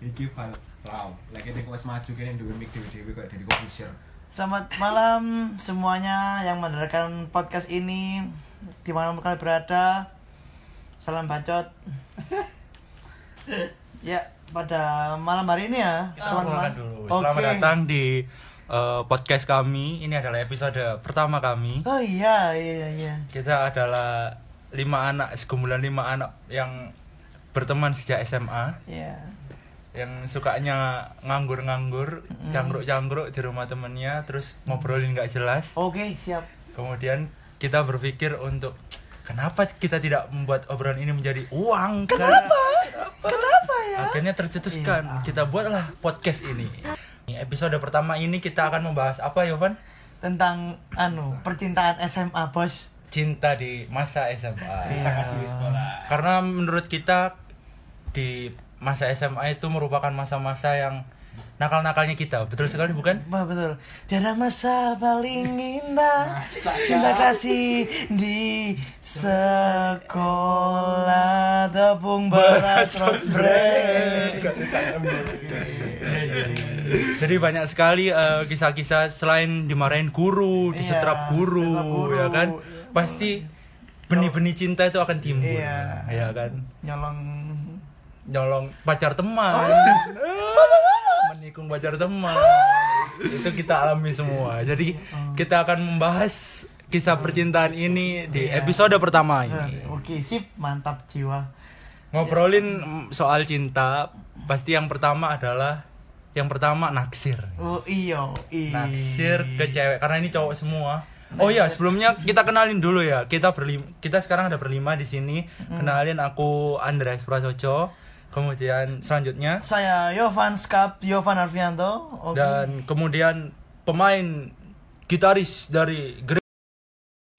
Iki file wow. Lagi nek wis maju kene duwe mic dhewe-dhewe kok dari komputer. Selamat malam semuanya yang mendengarkan podcast ini di mana kalian berada. Salam bacot. ya, pada malam hari ini ya, teman-teman. Dulu. Selamat datang di eh, podcast kami. Ini adalah episode pertama kami. Oh iya, iya, iya. Kita adalah lima anak, sekumpulan lima anak yang berteman sejak SMA. Iya. Yang sukanya nganggur-nganggur, cangkruk-cangkruk di rumah temennya, terus ngobrolin nggak jelas. Oke, siap. Kemudian kita berpikir untuk kenapa kita tidak membuat obrolan ini menjadi uang? Kenapa? Kenapa ya? Akhirnya tercetuskan, kita buatlah podcast ini. Episode pertama ini kita akan membahas apa, Yovan? Tentang anu, percintaan SMA, Bos. Cinta di masa SMA. Bisa kasih di sekolah. Karena menurut kita di masa SMA itu merupakan masa-masa yang nakal-nakalnya kita. Betul sekali bukan? Wah betul. Tiada masa paling indah cinta kasih di sekolah tepung beras rose bread. Jadi banyak sekali eh, kisah-kisah selain dimarahin guru, Iya, disetrap guru, guru. ya kan? Pasti benih-benih cinta itu akan timbul. Iya. Ya kan? Nyolong nyolong pacar teman. Oh. menikung pacar teman. Itu kita alami semua. Jadi kita akan membahas kisah percintaan ini di Iya. episode pertama Nah, ini. Oke, sip, mantap jiwa. ngobrolin soal cinta pasti yang pertama adalah yang pertama naksir. Oh iyo, iya. naksir ke cewek karena ini cowok semua. Oh ya sebelumnya kita kenalin dulu ya. Kita berlima kita sekarang ada berlima di sini. Kenalin aku Andreas Prasojo kemudian selanjutnya Saya Yovan Skap, Yovan Arfianto. Oke. dan kemudian pemain gitaris dari Green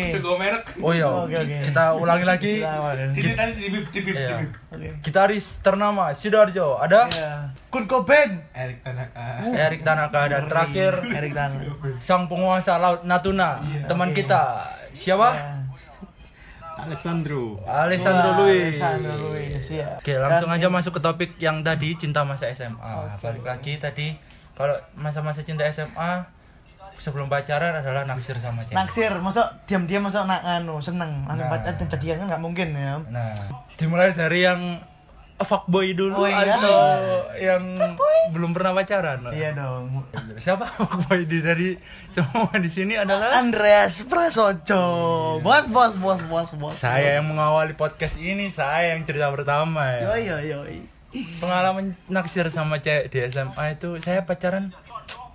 Sego merek. oh iya Oke, oke. kita ulangi lagi Iya. Oke. gitaris ternama Sidoarjo ada Iya. Kurt Cobain. Erik Tanaka. Erik Tanaka dan terakhir Erik Tan. sang penguasa laut Natuna teman kita siapa Iya. Alessandro. Alessandro Wah, Luis Alessandro Luis, ya. Oke, langsung Dan aja masuk ke topik yang tadi cinta masa SMA. Oke. Balik lagi tadi kalau masa-masa cinta SMA sebelum pacaran adalah naksir sama cewek. Naksir, masuk diam-diam masuk nak anu seneng langsung Nah. pacar jadian kan nggak mungkin ya. Nah, dimulai dari yang fuckboy dulu Oh, iya. atau yang belum pernah pacaran. Iya dong. Siapa fuckboy di dari semua di sini adalah Andreas Prasojo. Bos, bos, bos, bos, bos. saya yang mengawali podcast ini, saya yang cerita pertama Yo ya. yo yo. Pengalaman naksir sama cewek di SMA itu saya pacaran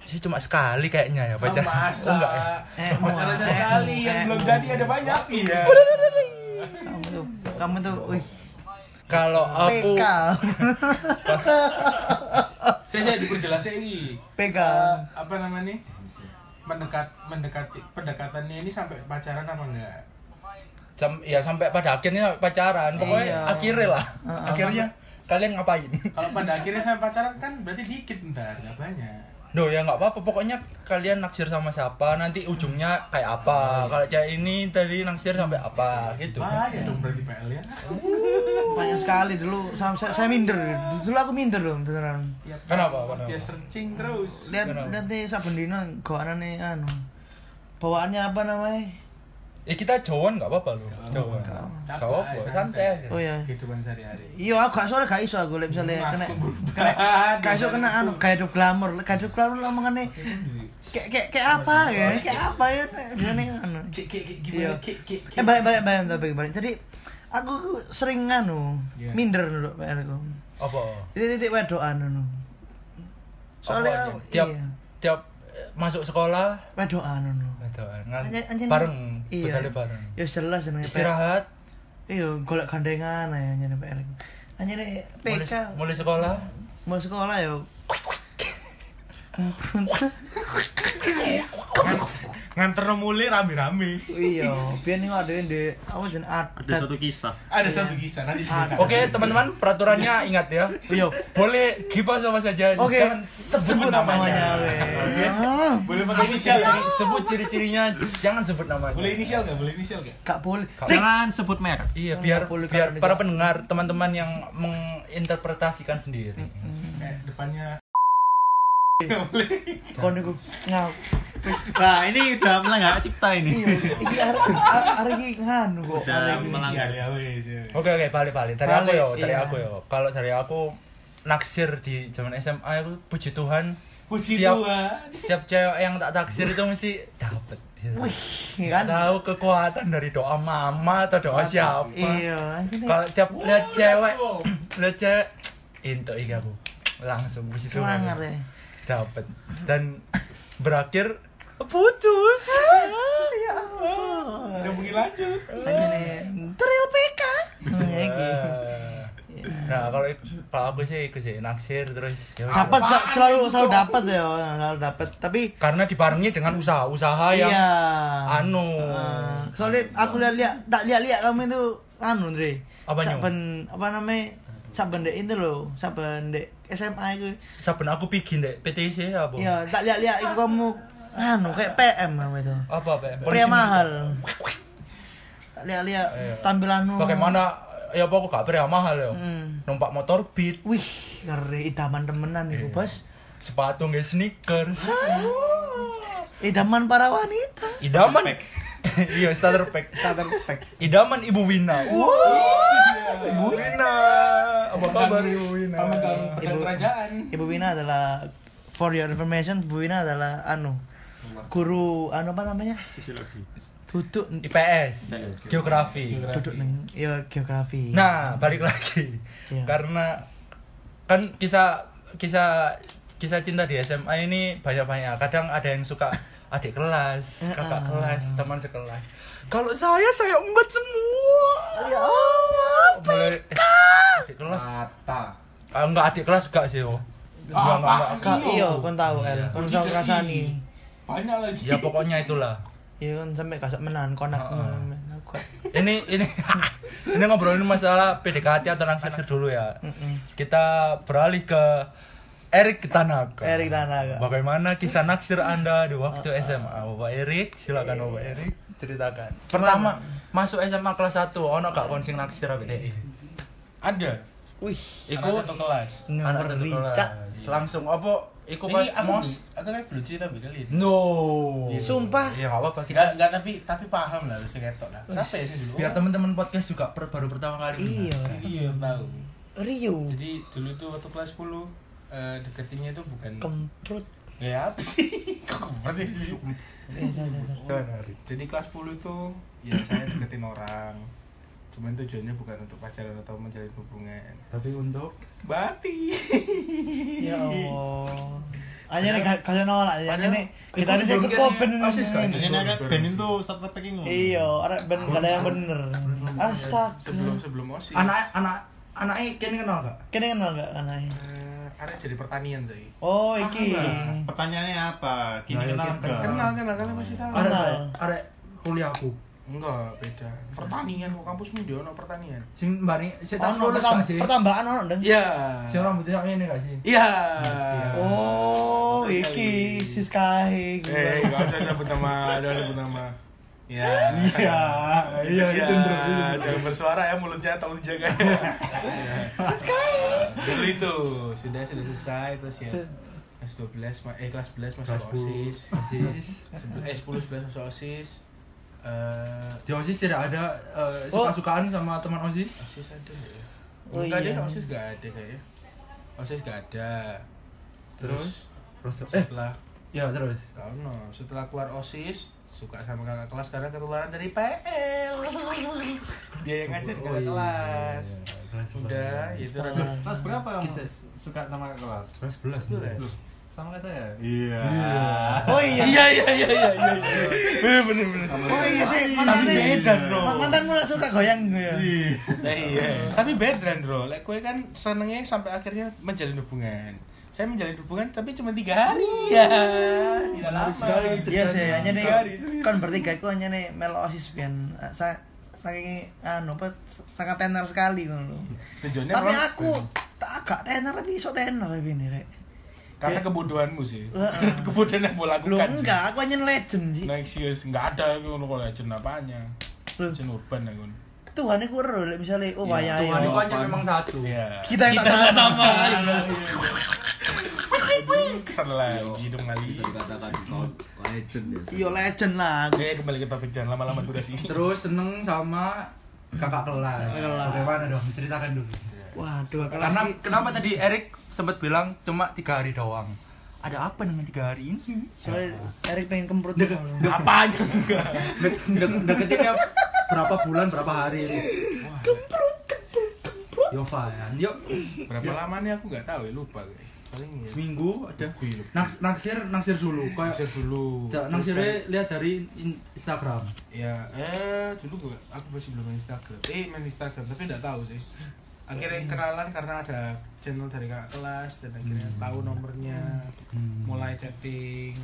sih cuma sekali kayaknya ya pacaran. Masa? Oh, enggak ya? Eh, Pacarannya eh, sekali yang eh, belum eh. jadi ada banyak. Iya. Kamu tuh, kamu tuh, wih, Kalau aku PK. Saya saya diperjelas ini. PK. Eh, apa namanya? Mendekat mendekati pendekatannya ini sampai pacaran apa enggak? Sam- ya sampai pada akhirnya pacaran pokoknya Iya. akhirnya lah Heeh. akhirnya kalian ngapain Kalau pada akhirnya sampai pacaran kan berarti dikit ntar, nggak banyak. Duh ya nggak apa-apa pokoknya kalian naksir sama siapa nanti ujungnya kayak apa kalau cewek ini tadi naksir sampai apa gitu Banyak dong berarti PL ya. Banyak sekali dulu. Saya, saya, saya minder. Dulu aku minder loh beneran. Ya, Kenapa? Pas dia searching terus. Lihat nih saben dino goanan nih anu. Bawaannya apa namanya? Ya kita cowok nggak apa-apa loh cowok nggak apa-apa santai. Oh ya. Kehidupan sehari-hari. Iya, aku gak soalnya gak iso aku lek misalnya kena gak iso kena anu gaya hidup glamour, gaya hidup glamour omongane kayak kayak kayak apa ya? Kayak apa ya? Gimana anu? Kek kek kek Iya. gimana kek kek Eh balik balik balik balik. Jadi aku sering anu Iya. minder dulu PR aku. apa Titik-titik wedokan anu. Soalnya tiap iya, tiap eh, masuk sekolah wedokan anu. Ngan- Anjen- anjen- bareng iya. Ya jelas jenenge istirahat. Iya, golek gandengan jenenge PR. Anjene mulai, PK mulai sekolah. Mau sekolah ya nganter mulai rame-rame Iya, biar nih ada yang di apa jeneng Ada satu kisah. ada satu kisah nanti. Oke, teman-teman, peraturannya ingat ya. Iya. Boleh gibah sama saja. Oke, Jangan sebut namanya. weh. Ah, boleh pakai inisial sebut ciri-cirinya, jangan sebut namanya. boleh inisial nggak boleh inisial nggak Gak boleh. Jangan sebut merek. Iya, biar biar para pendengar, teman-teman yang menginterpretasikan sendiri. kayak depannya Kau niku ngau. Nah, ini udah melanggar cipta ini. Iya, iki arek arek iki nganu kok. Udah melanggar. ya wes ya. Oke oke balik balik dari aku yo dari iya. aku yo kalau dari aku naksir di zaman SMA itu puji Tuhan puji Setiap- Tuhan setiap cewek yang tak taksir itu mesti dapet gitu. Wih, kan. tahu kekuatan dari doa mama atau doa siapa Iya, anjing. kalau tiap lihat cewek lihat cewek itu iya aku langsung puji Tuhan dapet dan berakhir putus Ya Allah. nggak mungkin lanjut. Tril PK. Ya iki. nah kalau kalau aku sih ikut sih naksir terus ya. Dapat selalu selalu dapat ya, selalu dapat. Tapi karena dibarengi dengan usaha-usaha yang iya. anu Ah, soalnya aku lihat-lihat tak lihat-lihat kamu itu anu Andre. Apa? Saben apa namanya? Saben dek itu loh, saben dek SMA itu. saben aku bikin deh PTC apa Iya, tak lihat-lihat itu kamu anu kayak PM kamu itu. apa apa Pria mahal. Lihat-lihat Iya. tampilanmu. bagaimana ya apa aku gak pria mahal ya Hmm. numpak motor beat Wih, ngeri idaman temenan Iya. itu, Bos. sepatu nggak sneakers Idaman para wanita. idaman iya starter pack Starter pack. idaman ibu Wina Wah. ibu Wina apa kabar ibu Wina Ibu- kerajaan Ibu Wina adalah for your information, Bu Wina adalah anu guru anu apa namanya? Fisiologi. Duduk IPS geografi duduk neng ya geografi. Nah, balik lagi. Iya. Karena kan kisah kisah kisah cinta di SMA ini banyak-banyak. Kadang ada yang suka adik kelas, kakak Ah. kelas, teman sekelas. Kalau saya saya embat semua. ya Allah. Mulai eh, adik kelas. mata Ah, enggak adik kelas enggak sih, oh. Enggak, Ah, enggak, enggak. Iya kon tahu El, Iya. kon Uji tahu rasani. Banyak lagi Ya pokoknya itulah. Iya kan sampai kasar menahan konak. Heeh. Aku. Ini ini ini ngobrolin masalah PDKT atau naksir dulu ya. Kita beralih ke Erik Tanaka. Erik Tanaka. Bagaimana kisah naksir Anda di waktu SMA? Bapak Erik, silakan Bapak Erik ceritakan. Pertama masuk SMA kelas 1, ono gak kon sing naksir apa deh? ada Wih, Iku anak satu kelas anak satu ngeri, kelas. Langsung apa? Iku ini pas aku mos. aku kan belum cerita bekali No. Sumpah. Ya enggak apa-apa kita Enggak, enggak tapi tapi paham lah lu ketok lah. Siapa ya sih dulu? biar teman-teman podcast juga per- baru pertama kali Iya. Iya, tahu. Rio. Jadi dulu tuh waktu kelas 10 eh deketinnya tuh bukan Kemprut. ya apa sih? Kok ngerti dulu? Eh, salah, salah. Jadi kelas 10 itu ya saya deketin orang. Cuman tujuannya bukan untuk pacaran atau menjalin hubungan. Tapi untuk Bati. Ya Allah. Hanya nih kasih nolak ya. Ini kita ini saya Iku kekopen sebelum ini. Ini kan band itu starter packing. Iya, ada ben gak ada yang bener. Astaga. Sebelum sebelum OSIS. anak anak anaknya kini kenal gak? Kini kenal gak anaknya? eh, ada jadi pertanian saya. Oh, iki. Pertanyaannya apa? Kini Nah, ya, kenal enggak? Kenal kenal kalian masih tahu. Kenal. Ada ada kuliahku. Enggak, beda. Pertanian kok kampusmu dia ono pertanian. Sing bari sing tas Ono lulus pertam- sih? pertambahan ono deng. Iya. Sing rambutnya sak ini gak sih? Iya. Oh, Betul iki sekali. si Sky. Eh, enggak usah sebut nama, ada sebut nama. Ya. Iya, iya, Ya, itu. Jangan bersuara ya mulutnya tolong dijaga. Ya. Dulu itu sudah sudah selesai terus ya. Kelas 12 ma- eh kelas 11 masuk Kelas OSIS. OSIS. Eh 10 11 masuk OSIS. Eh Di OSIS tidak ada eh, suka-sukaan sama teman OSIS? OSIS ada ya? Oh, Enggak iya. deh, OSIS gak ada kayaknya. OSIS gak ada. Terus Terus terus eh setelah ya terus. Tahu no, setelah keluar OSIS suka sama kakak kelas karena ketularan dari PL. Dia yang ngajar Oh, kakak iya. kelas. Udah, itu Kelas. berapa kamu suka sama kelas? Kelas 11. Sebelas. Sama kayak saya. Iya. Oh iya. Iya iya iya iya iya. Bener bener bener. Oh iya sih mantannya beda, bro. Ma- Mantanmu lah suka goyang gue ya. Iya. Iya. Tapi beda, Bro. Lek kowe kan senengnya sampai akhirnya menjalin hubungan. Saya menjalin hubungan tapi cuma tiga hari ya. Tidak lama. Iya sih, hanya nih Tiga hari, serius. kan bertiga itu hanya nih melo osis pian sa saking anu apa sangat tenar sekali kan lo. Tapi aku tak agak tenar tapi iso tenar tapi ini rek. Karena Ya. kebodohanmu sih. Kebodohan yang Lu lakukan. sih. enggak, aku hanya legend sih. Next year enggak ada itu kalau legend apanya. Loh. Legend urban ya kan. Tuhan iku ero lek misale oh Iya, wayahe. Tuhan itu oh. hanya memang satu. Iya. Kita yang tak sama. Ke sana lagi dong kali. bisa dikatakan kau legend ya Iya legend lah. Oke, kembali ke topik jangan lama-lama durasi. Terus seneng sama kakak kelas. Bagaimana dong? Ceritakan dulu. Waduh, kelas Karena kenapa tadi Erik sempat bilang cuma tiga hari doang. Ada apa dengan tiga hari ini? soalnya Erik pengen kemprut Apanya enggak? Dek- dek- Deketinnya berapa bulan, berapa hari ini? Kemprut, kemprut, kemprut. Yo, Fan. Yuk, Berapa lama nih aku nggak tahu ya lupa gue. Paling ya. seminggu ada. Naks, naksir, naksir dulu. Kayak Naksir dulu. Naksirnya lihat dari in- Instagram. Ya, eh dulu gue aku masih belum main Instagram. Eh main Instagram tapi nggak tahu sih. Akhirnya kenalan karena ada channel dari kakak kelas dan akhirnya tahu nomornya, Hmm. mulai chatting,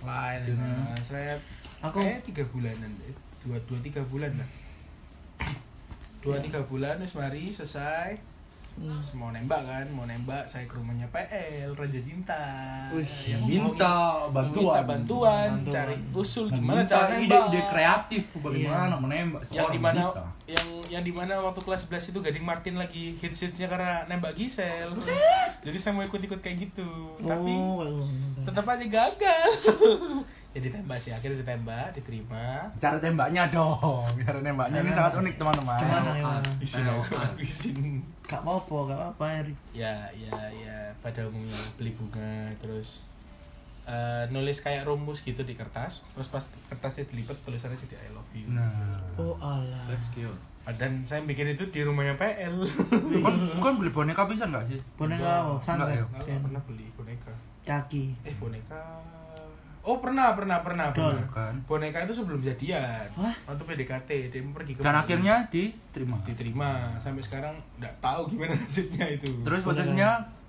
line, Hmm. nah, saya Aku- eh tiga bulanan, dua dua tiga bulan lah. Dua tiga bulan terus mari selesai. Hmm. Terus mau nembak kan, mau nembak saya ke rumahnya PL Raja Cinta. Wih, yang minta bantuan. minta bantuan, Bantuan. cari usul gimana Minta cara nembak. ide-ide kreatif bagaimana menembak yang di mana wanita. yang yang di mana waktu kelas 11 itu Gading Martin lagi hits hitsnya karena nembak Gisel jadi saya mau ikut ikut kayak gitu tapi Oh, ngono. tetap aja gagal jadi tembak sih akhirnya ditembak diterima. Cara tembaknya dong cara tembaknya ini sangat unik teman-teman. Gimana, gimana? izin izin Gak apa-apa, gak apa-apa Erik. ya ya ya pada umumnya beli bunga terus eh, nulis kayak rumus gitu di kertas terus pas kertasnya dilipat tulisannya jadi I love you. Nah. Oh alah. dan saya bikin itu di rumahnya PL bukan, bukan beli boneka bisa nggak sih? Boneka apa? Santet. Enggak, Nggak pernah beli boneka. Caki. eh boneka oh pernah pernah pernah Dol. pernah. Kan. Boneka itu sebelum jadian. Wah. waktu PDKT dia pergi ke dan akhirnya diterima. Diterima. Sampai sekarang nggak tahu gimana nasibnya itu. Terus putusnya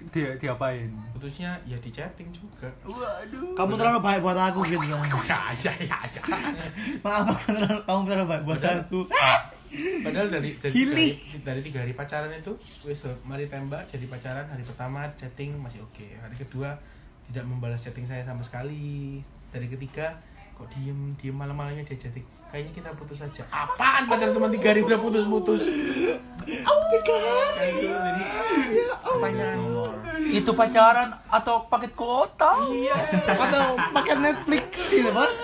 dia diapain? Putusnya ya di chatting juga. Waduh. Kamu terlalu baik buat aku gitu. ya aja ya aja Maaf aku terlalu, kamu terlalu baik buat Padahal- aku. padahal dari dari, dari, dari tiga hari pacaran itu wes mari tembak jadi pacaran hari pertama chatting masih oke hari kedua tidak membalas chatting saya sama sekali. Dari ketiga kok diem diem malam-malamnya dia chatting. Kayaknya kita putus aja. Apaan? Pacaran cuma tiga hari udah putus-putus oh my god. Kayak gitu jadi pertanyaan. Itu pacaran atau paket kuota? Iya. Atau pakai Netflix. Gitu, Bos.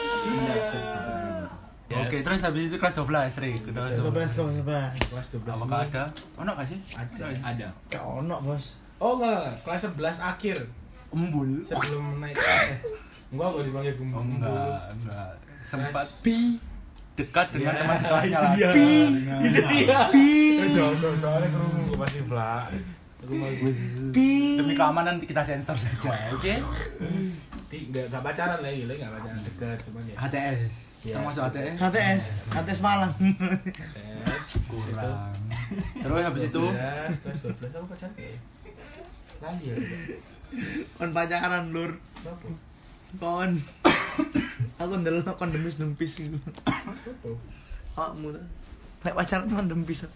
Ya, oke terus habis itu kelas 12 Rik Udah, udah. 11 11. kelas 12 apakah ada? Oh nggak sih? Ada. Ada. Gak ono, Bos. oh enggak. kelas 11 akhir embul sebelum naik eh, enggak kok dipanggil oh, gumbul enggak enggak. Sempat Pi. Dekat dengan Ya, teman sekolahnya lah. dia. Pi. itu dia. Pi. soalnya kerungu gue pasti belak gue Demi keamanan kita sensor saja, oke? Ti, nggak nggak pacaran lagi lagi nggak pacaran. Dekat cuman ya. HTS. Iya. Termasuk HTS? HTS, HTS Malang. tes Kurang. Terus habis itu? kelas 12 aku pacaran. ya lagi ya. Kon pacaran, Lur. Kon. aku ndelok kon demis dempis gitu. Kamu tuh. Lek pacaran kon dempis.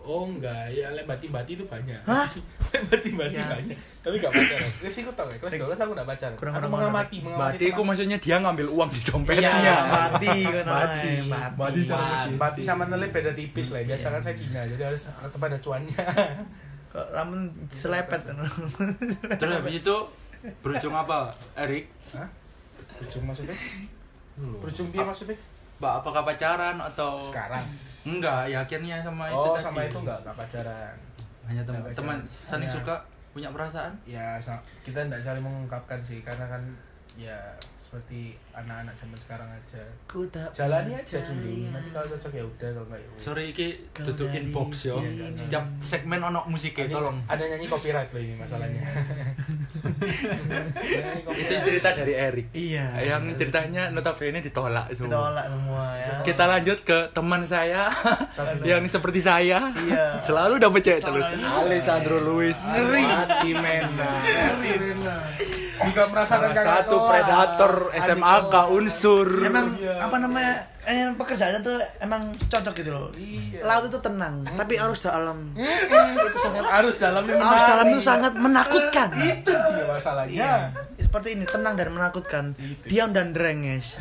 Oh enggak, ya lek bati-bati itu banyak. Hah? lek bati-bati Ya. banyak. Tapi enggak pacaran. Wes ikut tau ya, kelas 12 aku enggak pacaran. Kurang aku mengamati, mengamati. Itu teman- maksudnya dia ngambil uang di dompet. Iya, Iya, mati kan. Bati, Bati Bati, bati sama nelip beda tipis lah. Biasa kan saya Cina, jadi harus tetap ada cuannya. Kok ramen selepet kan. Terus habis itu berujung apa, Erik? Hah? Berujung maksudnya? Berujung dia maksudnya? Mbak, apakah pacaran atau Sekarang. enggak? Ya akhirnya sama itu Oh, tadi. sama itu enggak enggak pacaran. Hanya teman teman saling Hanya- suka punya perasaan. Ya, kita enggak saling mengungkapkan sih karena kan ya seperti anak-anak zaman sekarang aja Ku tak jalani aja dulu nanti kalau cocok ya udah kalau nggak ya. Sore iki dari inbox yo. sini. Setiap segmen ono musiknya tolong. ada nyanyi copyright loh ini masalahnya Itu cerita dari Erik. Iya. Yang ceritanya notabene ditolak semua. Ditolak semua ya. Kita lanjut ke teman saya yang seperti saya. Iya. Selalu dapat cewek terus. Alessandro Luis Sering. Mati Mena. juga merasakan satu predator adik Kelas. unsur. Emang apa namanya? Eh, pekerjaannya tuh emang cocok gitu loh. Iya. Laut itu tenang, tapi arus dalam. itu sangat arus dalam Arus dalam itu sangat menakutkan. itu dia masalahnya Iya. Seperti ini tenang dan menakutkan. Diam dan drenges.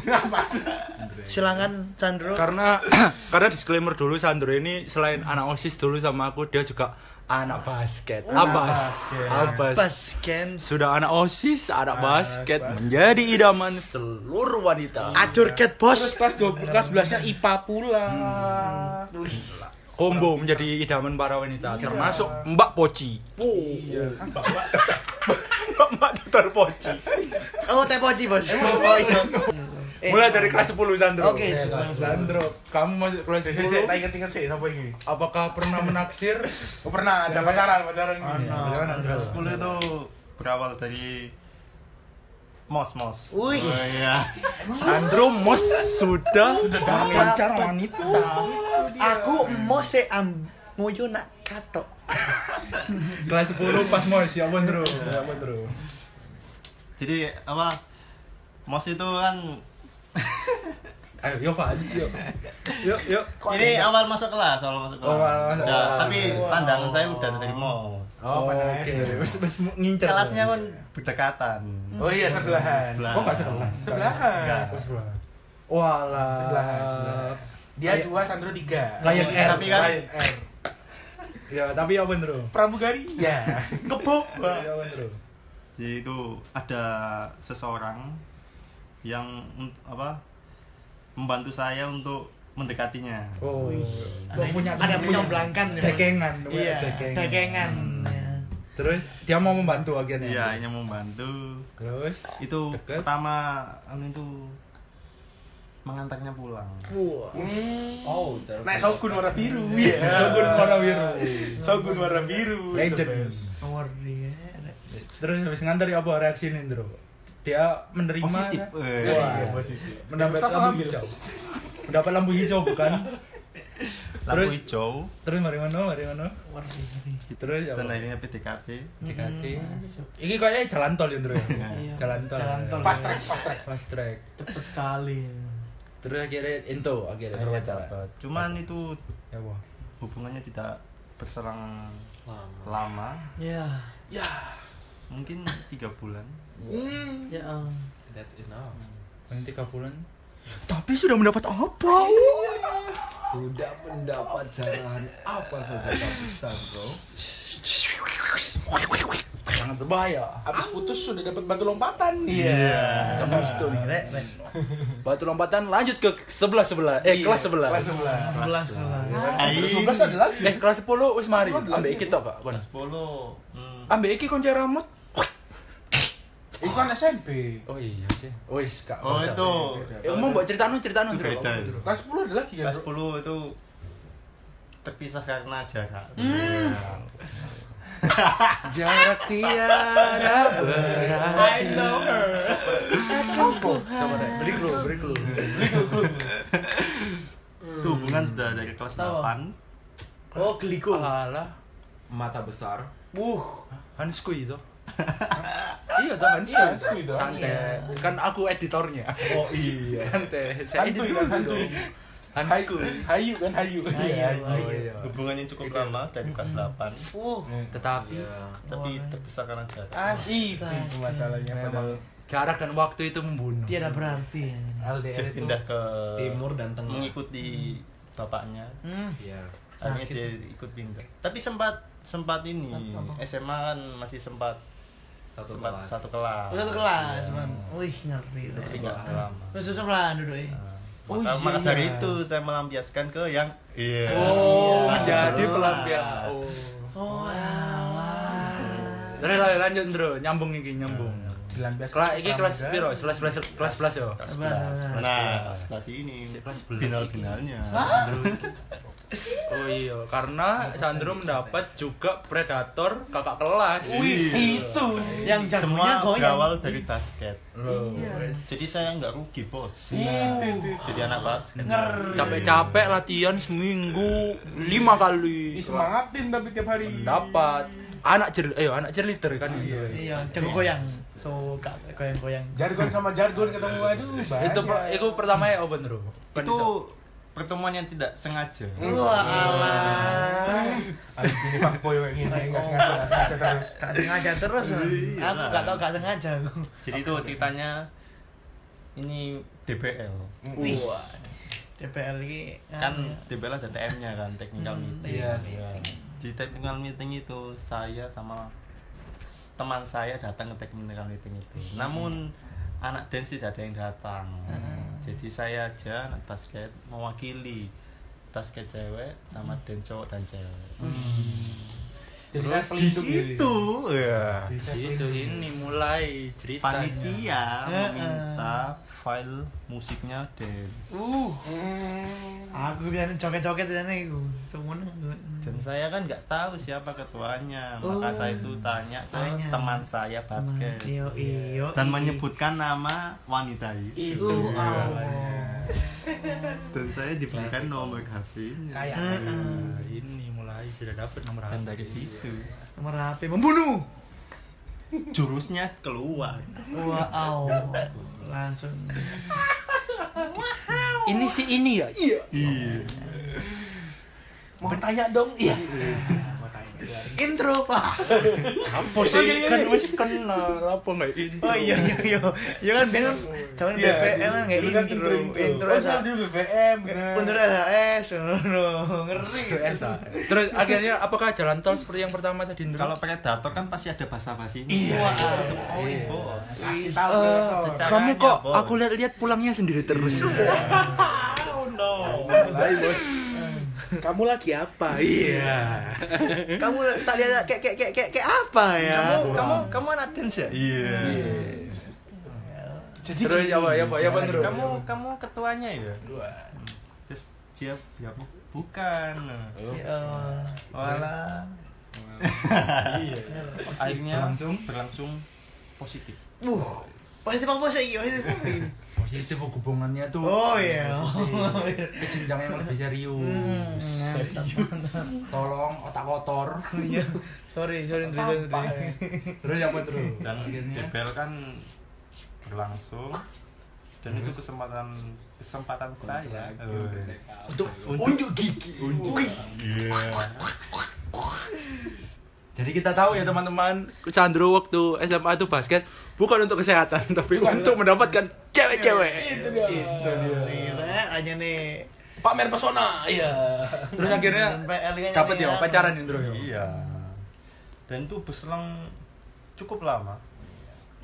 Silakan Sandro. karena karena disclaimer dulu Sandro ini selain anak OSIS dulu sama aku dia juga anak basket. Abas. Abas. Basken. Sudah anak OSIS, anak basket basket. menjadi idaman seluruh wanita. Acur cat bos. terus kelas 12 kelas 11 nya IPA pula Combo menjadi idaman para wanita termasuk Mbak Poci. iya Mbak Mbak Dr. Poci. Oh, teh poci bos. Oh, iya. Eh, Mulai dari kelas 10 Sandro. Oke, Sandro, kamu masuk kelas sih sih 10. tak inget inget sih siapa ini Apakah pernah menaksir? oh pernah ada pacaran pacaran ini Bagaimana, Andro? Kelas 10 itu berawal dari mos mos. Wih. Oh, iya. Sandro Mos sudah sudah pacar wanita. Aku mau se am nguyu nak kato. Kelas 10 pas Mos ya Bondro. Ya Bondro. Jadi apa? Mos itu kan Ayo, yuk Pak, yuk. Yuk, yuk. ini awal masuk kelas, awal masuk kelas. Oh, awal masuk kelas. tapi pandangan saya udah dari mos. oh pada Oke, SD. wis wis ngincer. Kelasnya kan berdekatan. oh iya sebelahan Sebelah. oh nggak sebelah sebelahan Enggak. Oh, sebelah. Walah. sebelahan sebelahan dia dua Sandro tiga Lion Air. Tapi kan Lion Air Ya, tapi ya Bondro. pramugari ya Kebuk. Ya Bondro. jadi itu ada seseorang yang apa membantu saya untuk mendekatinya. Oh. Ada, ada punya belangkan. Dekengan. Iya, dekengan. dekengan. Ya. Terus dia mau membantu akhirnya. Iya, ini membantu. Terus Itu Deket. pertama anu itu mengantarnya pulang. Oh, naik Shogun warna biru Iya, Shogun warna biru. Shogun warna biru Legend. Terus habis ngantar ya apa reaksi Nindro? Dia menerima Positif. kan? Wah, Iya. positif. mendapat lampu ambil. hijau. Mendapat lampu hijau bukan? Lampu Terus hijau terus mari mana? Mari mana? Terus ya. dan akhirnya PDKT. DKT. Ini kayaknya jalan tol ya. Iya. Jalan tol. Jalan tol. fast track fast track Fast track. Cepet sekali. Terus akhirnya into akhirnya dapat. Cuman itu Ya wah. hubungannya tidak berselang Lama. lama, Ya. ya mungkin tiga bulan. Ya. um. That's enough. Paling tiga bulan. Tapi sudah mendapat apa? Sudah mendapat jalan apa saja tapi Sandro? Sangat berbahaya. abis putus sudah dapat batu lompatan Iya. Jangan itu nih. Rek. Batu lompatan lanjut ke sebelah sebelah. Eh kelas sebelah. kelas sebelah Sebelas sebelas. kelas sebelas ada lagi Eh kelas 10 wis mari. Ambek iki tok, Kak. Kon. Sepuluh. Hmm, Ambek iki kunci rambut. Itu kan SMP Oh iya sih. Wis, Kak. Oh usah. itu. Eh, mau mbok Ndro. Apa, itu. Ndro? kelas 10 ada lagi kan Kelas 10 itu terpisah karena jarak. Jarak tiada berarti. Aku. Sama deh. Beri clue, beri clue. Itu hubungan sudah dari kelas Tahu. 8. Oh, geliko. Alah. Mata besar. Wuh, Hansku itu. iya toh Hansku. Iya. Santai. Kan aku editornya. Oh iya. Santai. Saya Hantu edit kan, dulu dong. Hansku. Hayu kan Hayu Iya, Oh iya. Hubungannya cukup lama dari kelas 8. Uh. Tetapi Iya. Tapi terpisah karena jarak. itu Astaga. itu masalahnya padahal jarak dan waktu itu membunuh. Tiada berarti. LDR itu Pindah ke Timur dan tengah. mengikuti bapaknya. Hmm. Iya. Akhirnya dia ikut pindah. Tapi sempat sempat ini? SMA kan masih sempat Satu sempat kelas. satu kelas. Oh, Satu kelas, man. Wih, ngeri. Tapi Rek. nggak lama. Terus sebelah duduk ya. Oh, maka, iya, maka dari iya. itu saya melampiaskan ke yang iya. Oh, Iya. menjadi pelampiasan. Ah. Oh. Oh, alah. Lah, lanjut Ndro, nyambung iki nyambung. Dilampiaskan Kelas iki kelas piro? Kelas kelas kelas kelas yo. Kelas. 11. Nah, sebelas ini kelas 11 final-finalnya. Oh iya, karena Sandro mendapat juga predator kakak kelas. Itu yang jagonya Semua goyang. berawal dari basket. Loh, Jadi saya nggak rugi bos. Iya. Jadi anak basket. capek-capek latihan seminggu lima kali. Disemangatin tapi tiap hari. Dapat anak cer, eh anak cheerleader kan. Iya, jago goyang. Suka goyang-goyang. Jargon sama jargon ketemu aduh. Itu per- itu pertama ya open bro. Itu pertemuan yang tidak sengaja. Wah, alah. Ini fuckboy kayak gini enggak sengaja enggak sengaja terus. Gak sengaja terus. Iya. Aku gak tau gak sengaja aku. Jadi itu ceritanya ini DBL. Wah. DPL ini Kan DBL ada TM-nya kan, technical meeting. yes. Iya. Di technical meeting itu saya sama teman saya datang ke technical meeting itu. Namun anak dance tidak ada yang datang. Jadi saya aja anak basket mewakili basket cewek sama dance cowok dan cewek. Jadi saya Terus di situ ya saya Situ ini mulai ceritanya. panitia meminta file musiknya dance. Uh, Hmm. aku biasanya joget-joget ini aku. Semuanya. Dan saya kan nggak tahu siapa ketuanya, Oh. maka saya itu tanya ke Tanya. teman saya basket Iyo, iyo. dan iyo. menyebutkan nama wanita itu. Uh, Iya. Dan saya diberikan nomor HP-nya. Kayak Nah, ini mulai sudah dapat nomor Dan HP. dari situ Nomor HP membunuh. jurusnya keluar. Wow. Langsung. Ini si ini ya? Iya. Iya. mau tanya dong. Iya. Intro, Pak. Apa sih? Kan wis kenal apa enggak ini? Oh iya iya iya. Ya kan zaman Iya, BBM kan nggak kan intro. Intro Oh, dulu BBM. bener. Untuk SAS, no, ngeri. Terus akhirnya apakah jalan tol seperti yang pertama tadi? Kalau predator kan pasti ada basa-basi. Iya. Oh, bos. Eh. Caranya, kamu kok Bos. aku lihat-lihat pulangnya sendiri terus. Kamu lagi apa? Iya. Kamu tak lihat kayak kayak kayak kayak, kayak apa ya? Kamu kamu kamu anak dance ya? Iya. Jadi Terus ya, Pak, ya, Pak, ya, Pak, Ndro. Kamu kamu ketuanya ya? Dua. Terus dia ya bukan. Ya. Walah. Iya. Akhirnya Berlangsung? berlangsung positif. Uh, positif apa sih? Positif. Positif hubungannya tuh. Oh iya. Ke jenjang yang lebih serius. Hmm, mantap, mantap. Tolong otak kotor. Iya. Sorry, sorry, sorry, Sampah, sorry. Terus yang apa terus? Dan akhirnya DBL kan berlangsung dan itu kesempatan kesempatan saya untuk Unjuk gigi. unjuk iya Jadi kita tahu ya teman-teman, Sandro waktu SMA itu basket bukan untuk kesehatan, tapi untuk mendapatkan cewek-cewek. Itu dia. Itu dia. Aja nih. Pamer pesona. Iya. Terus akhirnya dapat nih ya pacaran Indro ya. iya dan itu berselang cukup lama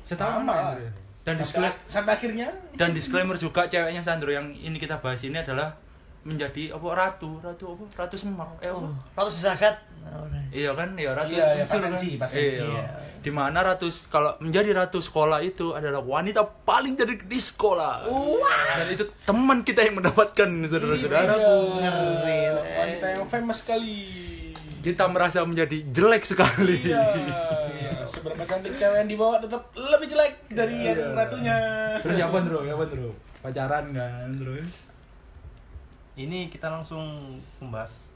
Setahun ya? Dan Sampai, disclaimer, sampai akhirnya dan disclaimer juga ceweknya Sandro yang ini kita bahas ini adalah menjadi apa ratu, ratu apa? Ratu Semak. Eh, apa? Ratu sesakat. Oh. Iya kan, ya ratu. Iya, iya, kan? pas Iya. iya. Di mana ratu kalau menjadi ratu sekolah itu adalah wanita paling cerdik di sekolah. Dan itu teman kita yang mendapatkan saudara-saudaraku. Ngeri. wanita yang famous sekali. Kita merasa menjadi jelek sekali. Iya. Seberapa cantik cewek yang dibawa tetap lebih jelek dari yang ratunya. Terus siapa Bro? Ya Bro? Pacaran kan terus. Ini kita langsung membahas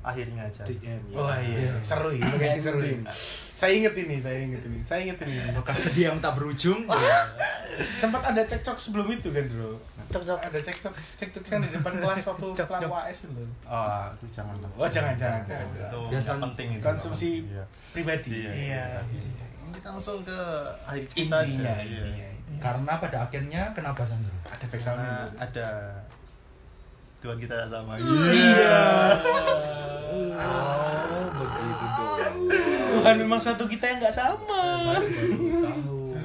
akhirnya aja Oh iya, seru ini, guys, seru ini. Saya inget ini, saya inget ini, saya inget ini. Bekas sedih yang tak berujung. Sempat ada cekcok sebelum itu kan, Bro? Cok, cok. Ada cekcok, cekcok yang di depan kelas waktu setelah cok. UAS itu. oh itu jangan lah Oh, jangan, jangan, jangan. itu nggak penting itu Konsumsi Iya. pribadi. Iya. Iya. Ini kita langsung ke akhir cerita Intinya, aja Iya. intinya. Karena pada akhirnya kenapa Sandro? Ada back sound karena itu. ada Tuhan kita sama Iya. Oh, begitu dong. Tuhan memang satu kita yang nggak sama. tahu.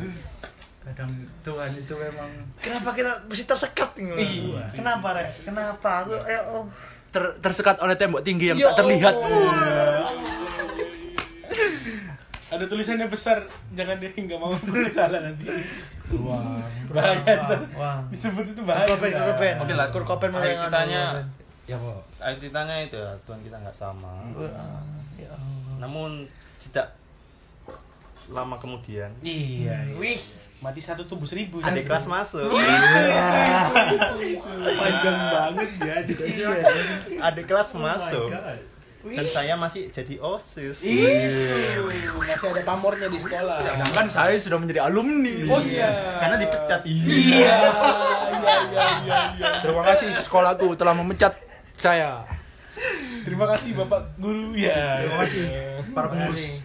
Kadang Tuhan itu memang Kenapa kita mesti tersekat nih? Iya. Kenapa, Rek? Kenapa? Aku eh oh. ter- tersekat oleh tembok tinggi yang Ya tak terlihat. Ada tulisannya besar jangan dia nggak mau salah nanti Wah. bahaya. Wah. disebut itu bahaya Kurt Cobain. Oke lah, akhir yang ceritanya Ya, Pak. akhir ceritanya itu ya, Tuhan kita nggak sama. Ya Allah. Namun tidak lama kemudian iya wih mati satu tubuh seribu ada kelas masuk. panjang banget ya ada kelas masuk. Dan saya masih jadi OSIS. masih ada pamornya di sekolah Sedangkan saya sudah menjadi alumni. oh iya Karena dipecat. iya iya iya iya iya Terima kasih sekolahku telah memecat saya. terima kasih bapak guru ya terima kasih Para pengurus.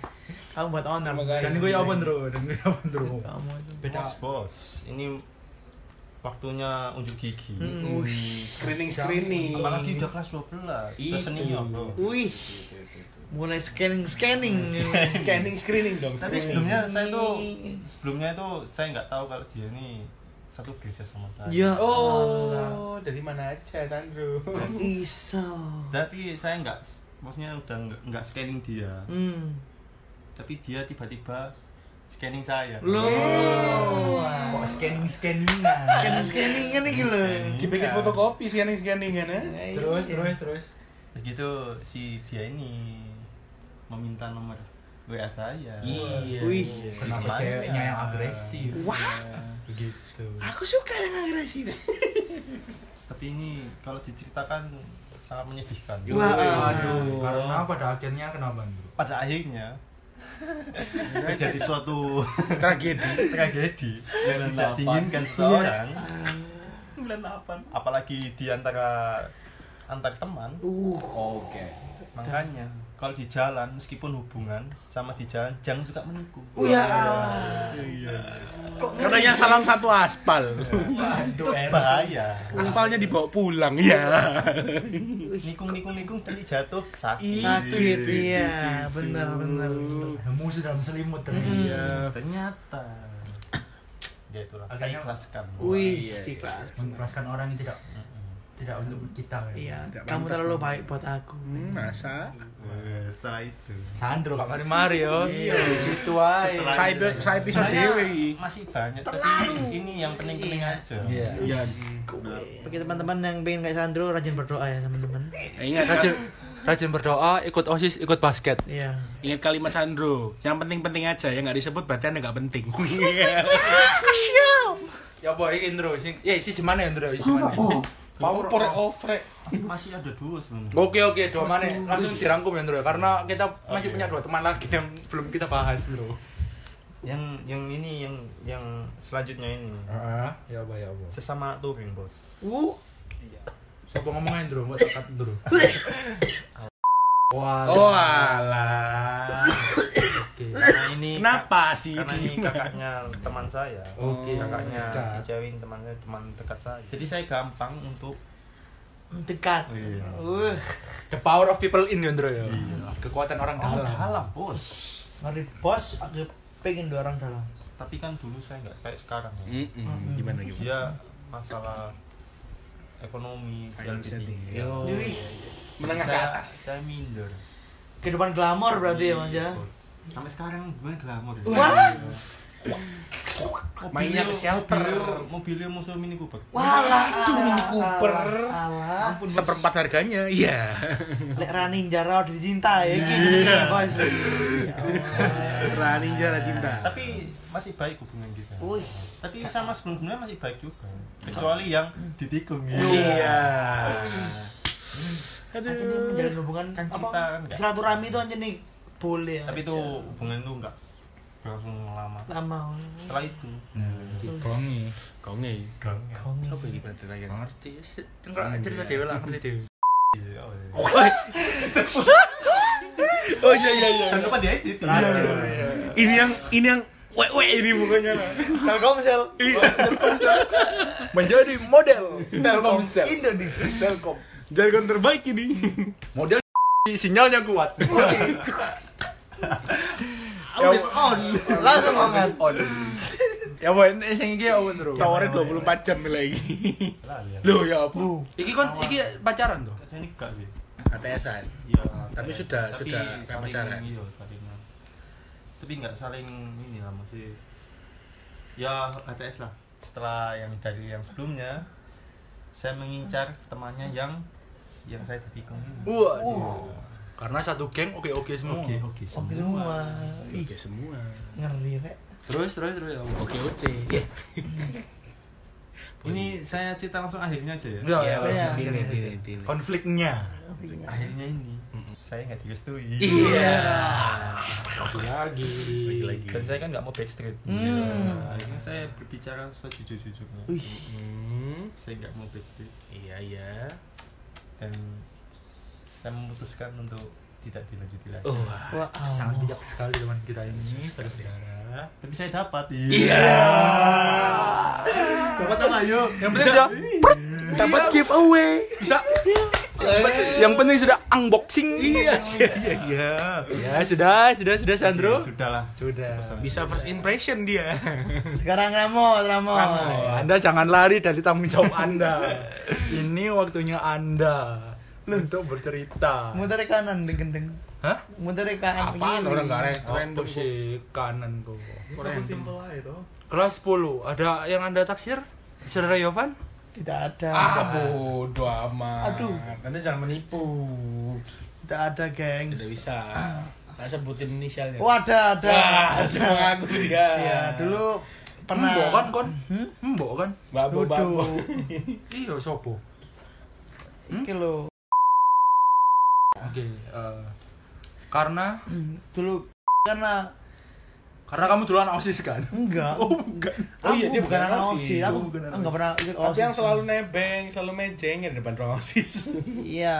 Kamu buat kasih. Dan gue apa, Bro? Dan gue apa, Bro? Kamu itu. Beda. Bos, bos. Ini waktunya unjuk gigi. Hmm. screening screening Apalagi udah kelas 12. Itu. Udah senior, Bro. Wih. Mulai scanning scanning. scanning screening dong Tapi screening. sebelumnya saya tuh sebelumnya itu saya nggak tahu kalau dia ini satu gereja sama saya. Ya. oh Allah. dari mana aja Sandro iso? Tapi saya nggak maksudnya udah nggak- nggak scanning dia. Hmm. Tapi dia tiba-tiba scanning saya. Loh. Kok scanning-scanningan? Scanning scanningan nih lho. dipikir fotokopi scanning scanning kan ya Terus, terus, terus. Begitu si dia ini meminta nomor WA saya. Iya. Wih. Kenapa ceweknya yang agresif? Wah. Begitu. Aku suka yang agresif. Tapi ini kalau diceritakan sangat menyedihkan. Wah. Aduh. Karena pada akhirnya kenapa, Bro? Pada akhirnya terjadi suatu tragedi. Tragedi. Yang tidak diinginkan seseorang. Bulan 8 apalagi di antara antar teman. Uh. Oke. Makanya kalau di jalan meskipun hubungan sama di jalan jangan suka menipu. Oh ya. Allah. Kok katanya salam satu aspal. Itu bahaya. Aspalnya dibawa pulang ya nikung nikung nikung nanti jatuh sakit. Sakit iya, benar benar. Musuh dalam selimut ternyata. iya. Ternyata. Ya itulah saya ikhlaskan Wih, iya, iya. ikhlas. Mengikhlaskan orang yang tidak tidak untuk kita. ya. Iya, Tidak kamu terlalu dong. baik buat aku. Hmm, masa Eh, setelah itu Sandro gak mari-mari yo. Iya. Di situ aja. Saya Sebenarnya dewe masih banyak tapi ini yang penting-penting aja Iya. ya Bagi teman-teman yang pengen kayak Sandro, rajin berdoa ya teman-teman. ingat Rajin rajin berdoa, ikut OSIS, ikut basket. Iya. ingat kalimat Sandro yang penting-penting aja yang nggak disebut berarti anda nggak penting Ya boy, ini Indro, sing, ya si gimana Indro, si mana? Power over masih ada dua sebenarnya Oke oke, dua mana? Langsung dirangkum ya Indro, karena kita masih punya dua teman lagi yang belum kita bahas Indro. yang yang ini yang yang selanjutnya ini Ah, ya apa ya apa. sesama touring bos Uh, Siapa ngomongnya Indro, buat tekat Indro. Wah. oh alah Oke. Karena ini kenapa sih karena ini kakaknya teman saya Oke. kakaknya Dekat. si cewek ini temannya teman dekat saya jadi saya gampang untuk dekat. Iya. Uh, The power of people in Indro ya. Kekuatan orang oh dalam. dalam bos ngeri bos, aku pengen dua orang dalam. tapi kan dulu saya nggak kayak sekarang ya. Mm-mm. gimana gimana dia masalah ekonomi dia lebih tinggi. menengah ke saya, atas saya minder kehidupan glamor berarti ya Mas ya. Sampai sekarang gue glamor ya. Wah, mainnya ke shelter mobilnya, mobilnya musuh mini cooper walah. Itu Mini Cooper. Alah. seperempat harganya iya Lek Rani Jara udah dicinta ya gitu bos. Ya. Rani Jara cinta tapi masih baik hubungan kita Wih. tapi sama sebelumnya masih baik juga kecuali yang ditikung iya Anjir menjalin hubungan Kan apa? cinta kan? Silaturahmi itu anjir nih boleh tapi itu hubungan itu enggak berlangsung lama lama. setelah itu Kongi. konge gang apa ini berarti lagi Ngerti. Enggak cerita dewe lah, ngerti dewe. oh iya iya iya jangan lupa diedit ini yang ini yang wek ini bukannya Telkomsel. Menjadi model Telkomsel. Indonesia. Telkom. jargon terbaik ini Model sinyalnya kuat. Always on. Langsung banget. on. Ya boy, ini sing iki apa terus? tawarnya 24 jam lagi loh ya apa Iki kon iki pacaran tuh. saya nikah sih ATS-an iya Tapi sudah- sudah pacaran? iya tapi nggak saling ini lah masih ya HTS lah setelah yang dari yang sebelumnya saya mengincar temannya yang yang saya tadi Wah. Karena satu geng oke-oke semua. oke oke Oke semua. Oke semua. ngeri rek. terus terus terus ya. Oke oke. ini saya cerita langsung akhirnya aja ya Ya, Ya, ya, ya. konfliknya. akhirnya ini saya nggak direstui Iya. Lagi lagi. Lagi dan saya kan nggak mau backstreet Hmm. akhirnya saya berbicara sejujur-jujurnya Wih, Hmm. saya nggak mau backstreet Iya iya. dan saya memutuskan untuk tidak dilanjuti lagi Oh. wah. Sangat bijak sekali teman kita ini, saudara. tapi saya dapat Iya. dapat apa ayo Yang penting sudah dapat giveaway. Bisa. Yang penting sudah unboxing. Iya iya iya iya. Ya, sudah, sudah, sudah Sandro. sudah lah Sudah. Bisa first impression dia. Sekarang Ramo, Ramo. Anda jangan lari dari tanggung jawab Anda. Ini waktunya Anda untuk bercerita. Muter ke kanan deng gendeng. Hah? Muter ke kanan. Apaan begini. orang nggak re- random sih kanan kok? Random. simpel aja itu Kelas 10, ada yang Anda taksir? Saudara Yovan? Tidak ada. Ah bodoh amat. Aduh. Nanti jangan menipu. Tidak ada, gengs. Tidak bisa. Tak sebutin inisialnya. Oh, ada, ada. Wah, semua ngaku dia. Iya, dulu pernah. Mbok kan kon? Hmm? Mbok kan? Babo. Waduh. Iya, sopo? Iki lho. Oke, eh, karena Dulu karena karena kamu duluan OSIS kan? enggak. Oh, bukan. Oh iya, dia bukan bukan anak OSIS. OSIS. Aku Oh, bukan anak enggak pernah ikut Tapi OSIS. yang selalu nebeng, selalu mejeng di depan ruang osis. Iya.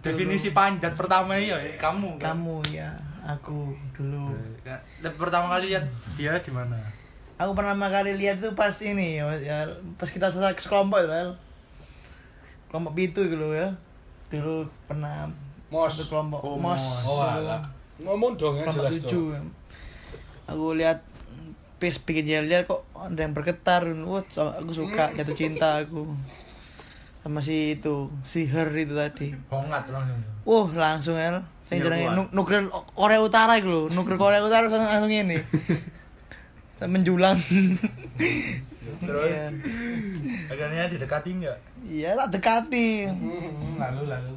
Definisi panjat pertama ya kamu. kan? Kamu ya, aku dulu. Kan, Pertama kali lihat dia di mana? Aku pertama kali lihat tuh pas ini ya, ya pas kita selesai sekelompok. Kelompok itu gitu ya. Dulu pernah Mos. satu kelompok Oh, mos. Oh dulu. alah. Ngomong dong yang jelas tujuh. dong. Aku lihat pas bikin lihat kok ada yang bergetar wah sama- aku suka jatuh cinta aku sama si itu si her itu tadi Hongat langsung. wah langsung el saya jarang kuat. nu nuklir Korea Utara gitu loh nuklir Korea Utara langsung langsung ini menjulang Terus? Iya. Akhirnya didekati enggak? iya tak dekati Hmm, Lalu lalu.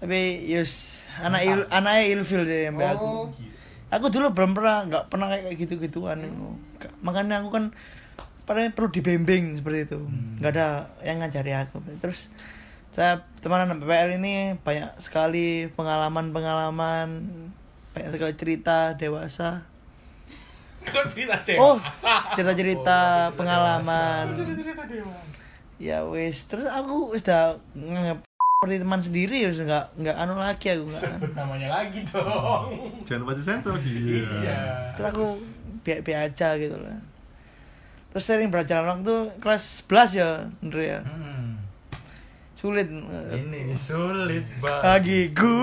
Tapi yus anak il anaknya ilfil deh aku. Oh, gitu. aku dulu belum pernah nggak pernah kayak gitu gituan makanya aku kan pernah perlu dibimbing seperti itu. Nggak ada yang ngajari aku. Terus saya teman anak PPL ini banyak sekali pengalaman pengalaman banyak sekali cerita dewasa. Kok cerita oh dewasa? cerita cerita pengalaman. Cerita dewasa. ya wis terus aku wis udah nganggap seperti teman sendiri ya nggak nggak anu lagi aku nggak Sebut namanya lagi dong. jangan pasti sensor gitu Iya. terus aku biar biar aja gitu lah terus sering berjalan waktu kelas 11 ya Andre ya Hmm. sulit Ini sulit banget. bagiku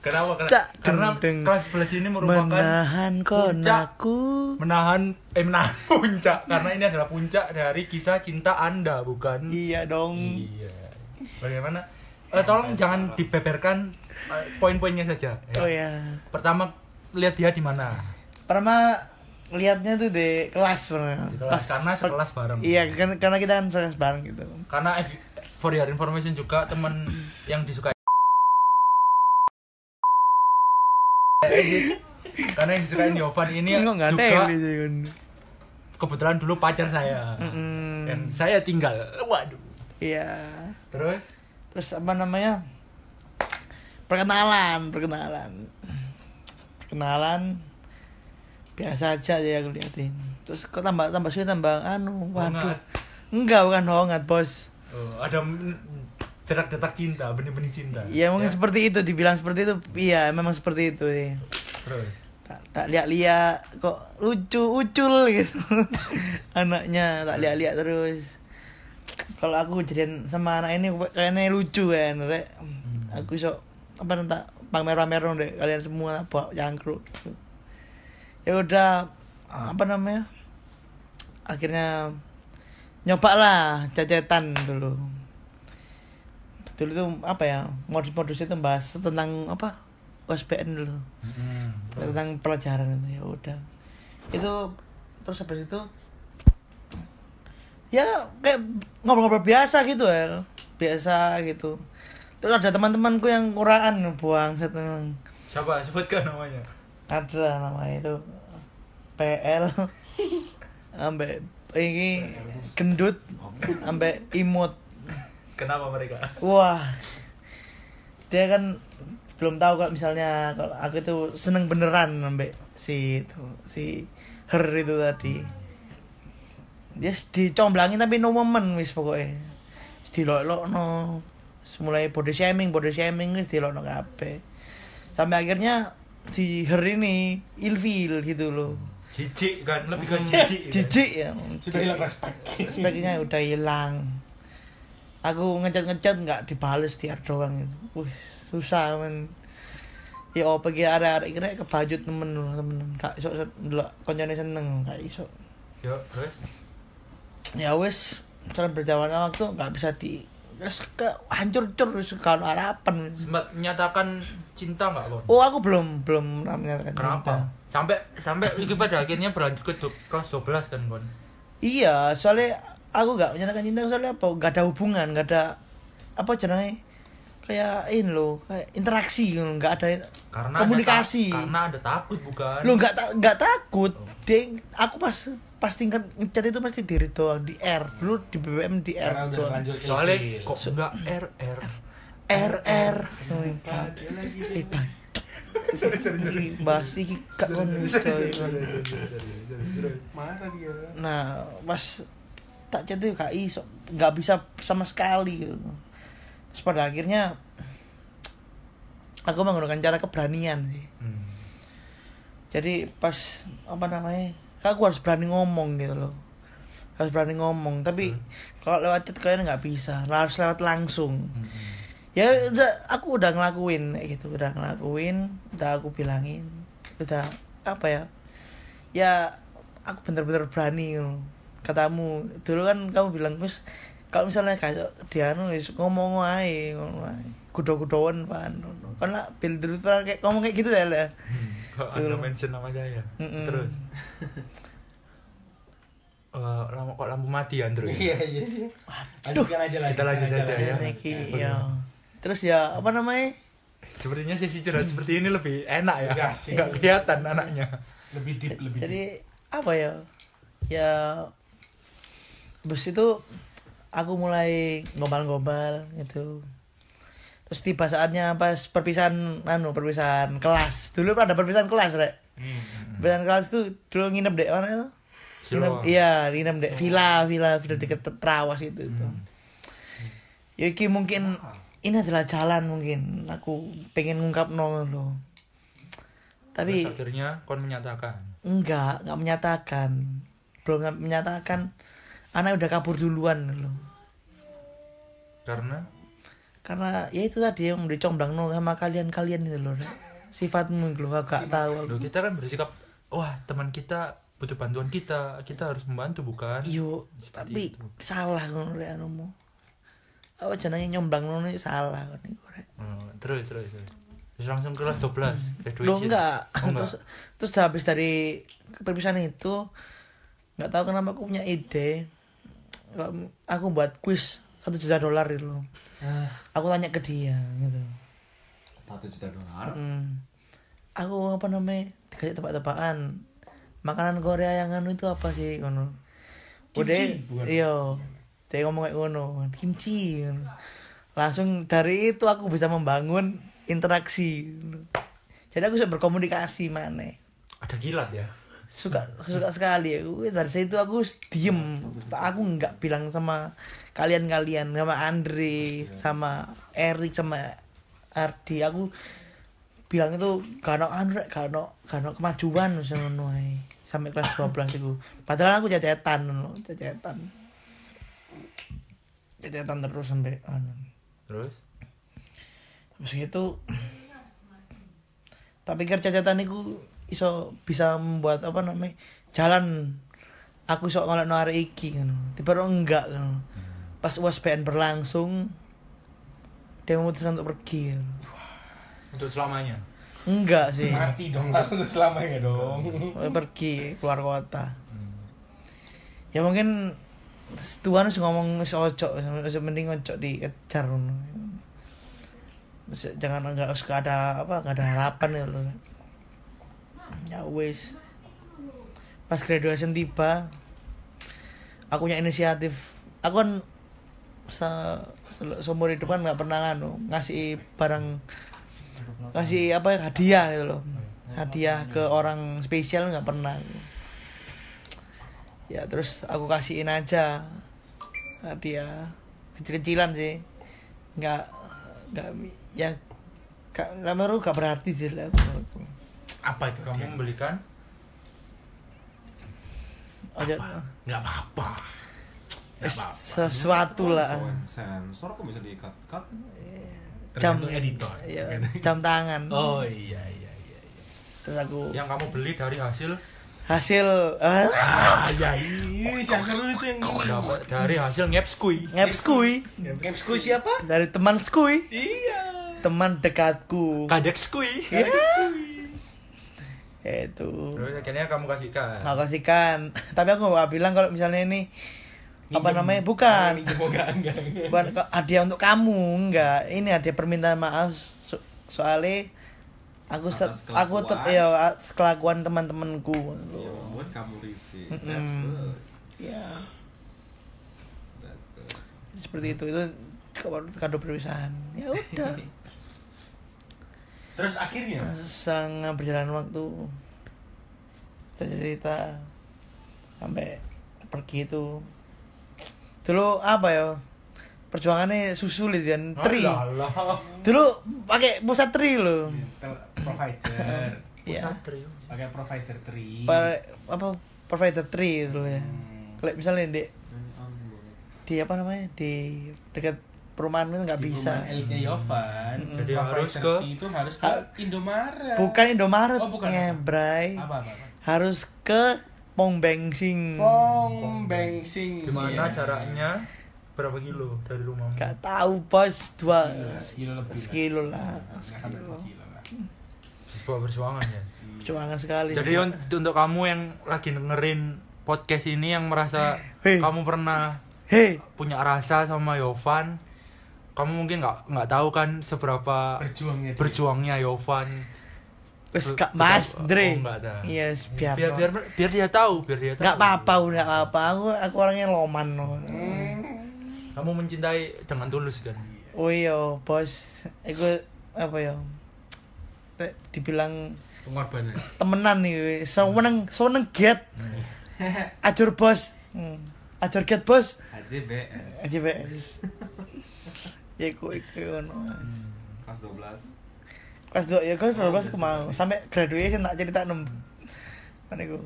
Kenapa? Karena, karena kelas 11 ini merupakan menahan konakku menahan eh menahan puncak karena ini adalah puncak dari kisah cinta Anda, bukan? iya dong Iya. Bagaimana? Eh, tolong jangan dibeberkan eh, poin-poinnya saja. ya. oh ya Pertama lihat dia di mana? pertama lihatnya tuh di kelas pernah Di kelas. Karena sekelas bareng. iya kan karena kita kan sekelas bareng gitu Karena for your information juga teman yang disukai karena yang disukai Yovan ini juga kan kebetulan dulu pacar saya Mm-mm. dan saya tinggal waduh iya terus? Terus apa namanya? Perkenalan perkenalan. Perkenalan biasa aja ya aku liatin. Terus kok tambah tambah sih tambah anu waduh. Hongat. enggak bukan hongat bos. Oh, ada detak-detak cinta benih-benih cinta. Ya mungkin Ya. seperti itu dibilang seperti itu. Iya memang seperti itu sih terus? Tak, tak lihat-lihat kok lucu ucul gitu. Anaknya tak lihat-lihat terus kalau aku jadian sama anak ini kayaknya lucu kan rek aku sok apa nanti pamer-pamer deh kalian semua bawa jangkruk. Ya udah apa namanya akhirnya nyoba lah cacetan dulu. Dulu tuh apa ya modus-modus itu bahas tentang apa USBN dulu. Hmm. tentang pelajaran itu ya udah. Itu terus habis itu ya kayak ngobrol-ngobrol biasa gitu ya biasa gitu. Terus ada teman-temanku yang kuraan buang satu Siapa? Sebutkan namanya. ada namanya itu PL ambek ini gendut ambek imut. Kenapa mereka? wah. Dia kan belum tahu kalau misalnya kalau aku itu seneng beneran ambek si itu si her itu tadi dia dicomblangin tapi no moment wis pokoknya dilok no mulai body shaming body shaming wis dilok no kabeh. Sampai akhirnya si her ini ilfil gitu loh Jijik kan, lebih ke jijik. kan? jijik ya. Sudah hilang respect. speknya udah hilang. Aku ngecat ngecat nggak dibales tiar doang itu wih susah men. Ya apa kira ada ada kira kebajut temen temen kak iso ndelok koncone seneng kak iso. Yo, terus ya wis cara berjalannya waktu nggak bisa di terus ke hancur cur terus kalau harapan sempat menyatakan cinta nggak, Kon? oh aku belum belum menyatakan Kenapa? cinta. Sampai sampai iki pada akhirnya berlanjut ke kelas 12 kan, Kon. Iya, soalnya aku gak menyatakan cinta soalnya apa? Gak ada hubungan, gak ada apa jenenge kayak ini loh, kayak interaksi nggak ada Karena komunikasi. Ada, ta- karena ada takut bukan? Lo nggak ta- nggak takut. Dia, aku pas pas tingkat ngecat itu pasti diri doang di R dulu di BBM di R Soalnya ilfil. kok enggak RR. R R. Eh, Bang. Bahas iki. Marah dia. Nah, pas tak chat itu gak iso, gak bisa sama sekali gitu. Terus pada akhirnya aku menggunakan cara keberanian sih. Hmm. Jadi pas apa namanya, aku harus berani ngomong gitu loh. Harus berani ngomong, tapi kalau lewat chat kayaknya nggak bisa, harus lewat langsung. Hmm. Ya udah, aku udah ngelakuin kayak gitu, udah ngelakuin, udah aku bilangin, udah apa ya? Ya aku bener-bener berani gitu. loh. Katamu dulu kan kamu bilang terus kalau misalnya kayak dia wis ngomong wae, ngomong wae. Kudo-kudoan pan. Kan lah bil dulu kayak ngomong kayak gitu ya lah. Hmm. Kok Anda mention nama saya? Mm-mm. Terus Eh, lama kok lampu mati Andrew? Iya iya iya. Lanjutkan aja lah. Kita lanjut saja ya. Ini ki, ya. Terus ya apa namanya? Sepertinya sesi curhat seperti ini lebih enak ya. Enggak kelihatan anaknya. Lebih deep lebih deep. Jadi apa ya? Ya Terus itu aku mulai gombal-gombal gitu. Terus tiba saatnya pas perpisahan anu perpisahan kelas. Dulu kan ada perpisahan kelas, Rek. Perpisahan kelas itu dulu nginep dek mana itu? Nginep, iya, nginep dek villa, villa, villa dekat Trawas itu itu. Ya iki mungkin ini adalah jalan mungkin aku pengen ngungkap nol loh. Tapi Terus akhirnya kon menyatakan. enggak, enggak menyatakan. Belum menyatakan anak udah kabur duluan loh. Karena Karena ya itu tadi yang dicomblang no sama kalian-kalian itu loh. Sifatmu itu loh, gak tahu Loh, kita kan bersikap wah teman kita butuh bantuan kita kita harus membantu bukan Yo, Seperti tapi itu. salah ngono rek anumu. Apa jenenge nyomblang iki salah kan iku rek. Oh, terus terus terus langsung kelas 12 graduation Loh enggak. Oh, enggak. Terus terus habis dari perpisahan itu nggak tahu kenapa aku punya ide aku buat quiz satu juta dolar itu loh. Ah, Aku tanya ke dia gitu. Satu juta dolar. Hmm. Aku apa namanya dikasih tebak-tebakan makanan Korea yang anu itu apa sih ngono. Udah iya. Dia ngomong kayak ngono, kimchi. Langsung dari itu aku bisa membangun interaksi. Jadi aku bisa berkomunikasi mana. ada kilat ya Suka suka sekali. Aku. Dari situ aku diem. Aku nggak bilang sama kalian-kalian, sama Andre, sama Erik, sama Ardi. Aku bilang itu gak ada gak ada kemajuan sama nuai sampai kelas 12 itu padahal aku cacetan loh cacetan cacetan terus sampai anu. Terus? Habis itu tak pikir cacetan itu iso bisa membuat apa namanya jalan aku iso ngolek no hari iki kan tiba enggak kan pas USBN berlangsung dia memutuskan untuk pergi kan. untuk selamanya? Enggak sih. Mati dong aku tuh selamanya dong. pergi keluar kota. Ya mungkin Tuhan harus ngomong wis mending ojo dikejar jangan enggak usah ada apa enggak ada harapan ya loh ya wis. Pas graduation tiba aku punya inisiatif. Aku kan se se- seumur hidup kan nggak pernah nganu ngasih barang ngasih apa ya hadiah gitu loh. Hadiah ke orang spesial nggak pernah. Ya terus aku kasihin aja hadiah. Kecil-kecilan sih. Nggak nggak ya gak, gak menurut gak berarti sih lah. Apa itu? kamu membelikan aja Nggak apa-apa. Sesuatu lah Sensor kok bisa di cut cut? jam editor. ya, jam tangan Oh iya iya iya. iya. terus aku yang kamu beli dari hasil hasil ah, Ah ya ini yang seru itu yang dapat dari hasil ngepskui ngepskui Capsku siapa? dari teman skui Iya. teman dekatku kadekskui Ya, itu terus akhirnya kamu kasihkan aku kasihkan tapi aku gak bilang kalau misalnya ini apa Minjem. namanya bukan Minjem, oh, enggak enggak. enggak. bukan kok hadiah untuk kamu enggak ini hadiah permintaan maaf so- soalnya aku set, aku tet kelakuan. ya kelakuan teman-temanku Ya, buat kamu risih. That's Mm-mm. good. ya That's good. seperti itu itu kado perpisahan ya udah Terus akhirnya? Selang berjalan waktu. Cerita sampai pergi itu. Dulu apa ya? Perjuangannya susulit kan tri. Alah. dulu pakai pusat tri loh Tel- provider. ya Satrio. Pakai provider tri. Pa- apa provider tri dulu ya. Hmm. kalau misalnya di di apa namanya? Di dekat perumahan itu nggak bisa perumahan elitnya Yovan. Jadi Provider harus ke- itu harus ke Ha- Indomaret. bukan Indomaret Oh, bukan. ngebray Apa apa? apa? harus ke Pong Bengsing Pong bengsing. Gimana Iya. caranya? Berapa kilo dari rumahmu? Gak tahu bos dua sekilo lebih. lah. sekilo lah Nggak sampai dua kilo lah. Sebuah perjuangan ya. perjuangan sekali Jadi un- untuk kamu yang lagi dengerin podcast ini yang merasa Hei. kamu pernah hei punya rasa sama Yovan, kamu mungkin nggak nggak tahu kan seberapa Berjuangnya. dia. berjuangnya Yovan. wes kak mas Dre oh, nggak ada. iya biar biar biar biar dia tahu, biar dia tahu. nggak apa-apa udah nggak apa aku aku orangnya loman loh. Kamu mencintai dengan tulus kan? oh iya bos aku apa ya dibilang Pengorbanan. temenan nih seneng seneng get ajur bos Hmm. ajur get bos AJB aja bes ya iku iku ngono. Kelas 12 kelas dua ya kelas dua belas aku mau. sampai graduation tak cerita enam mana iku.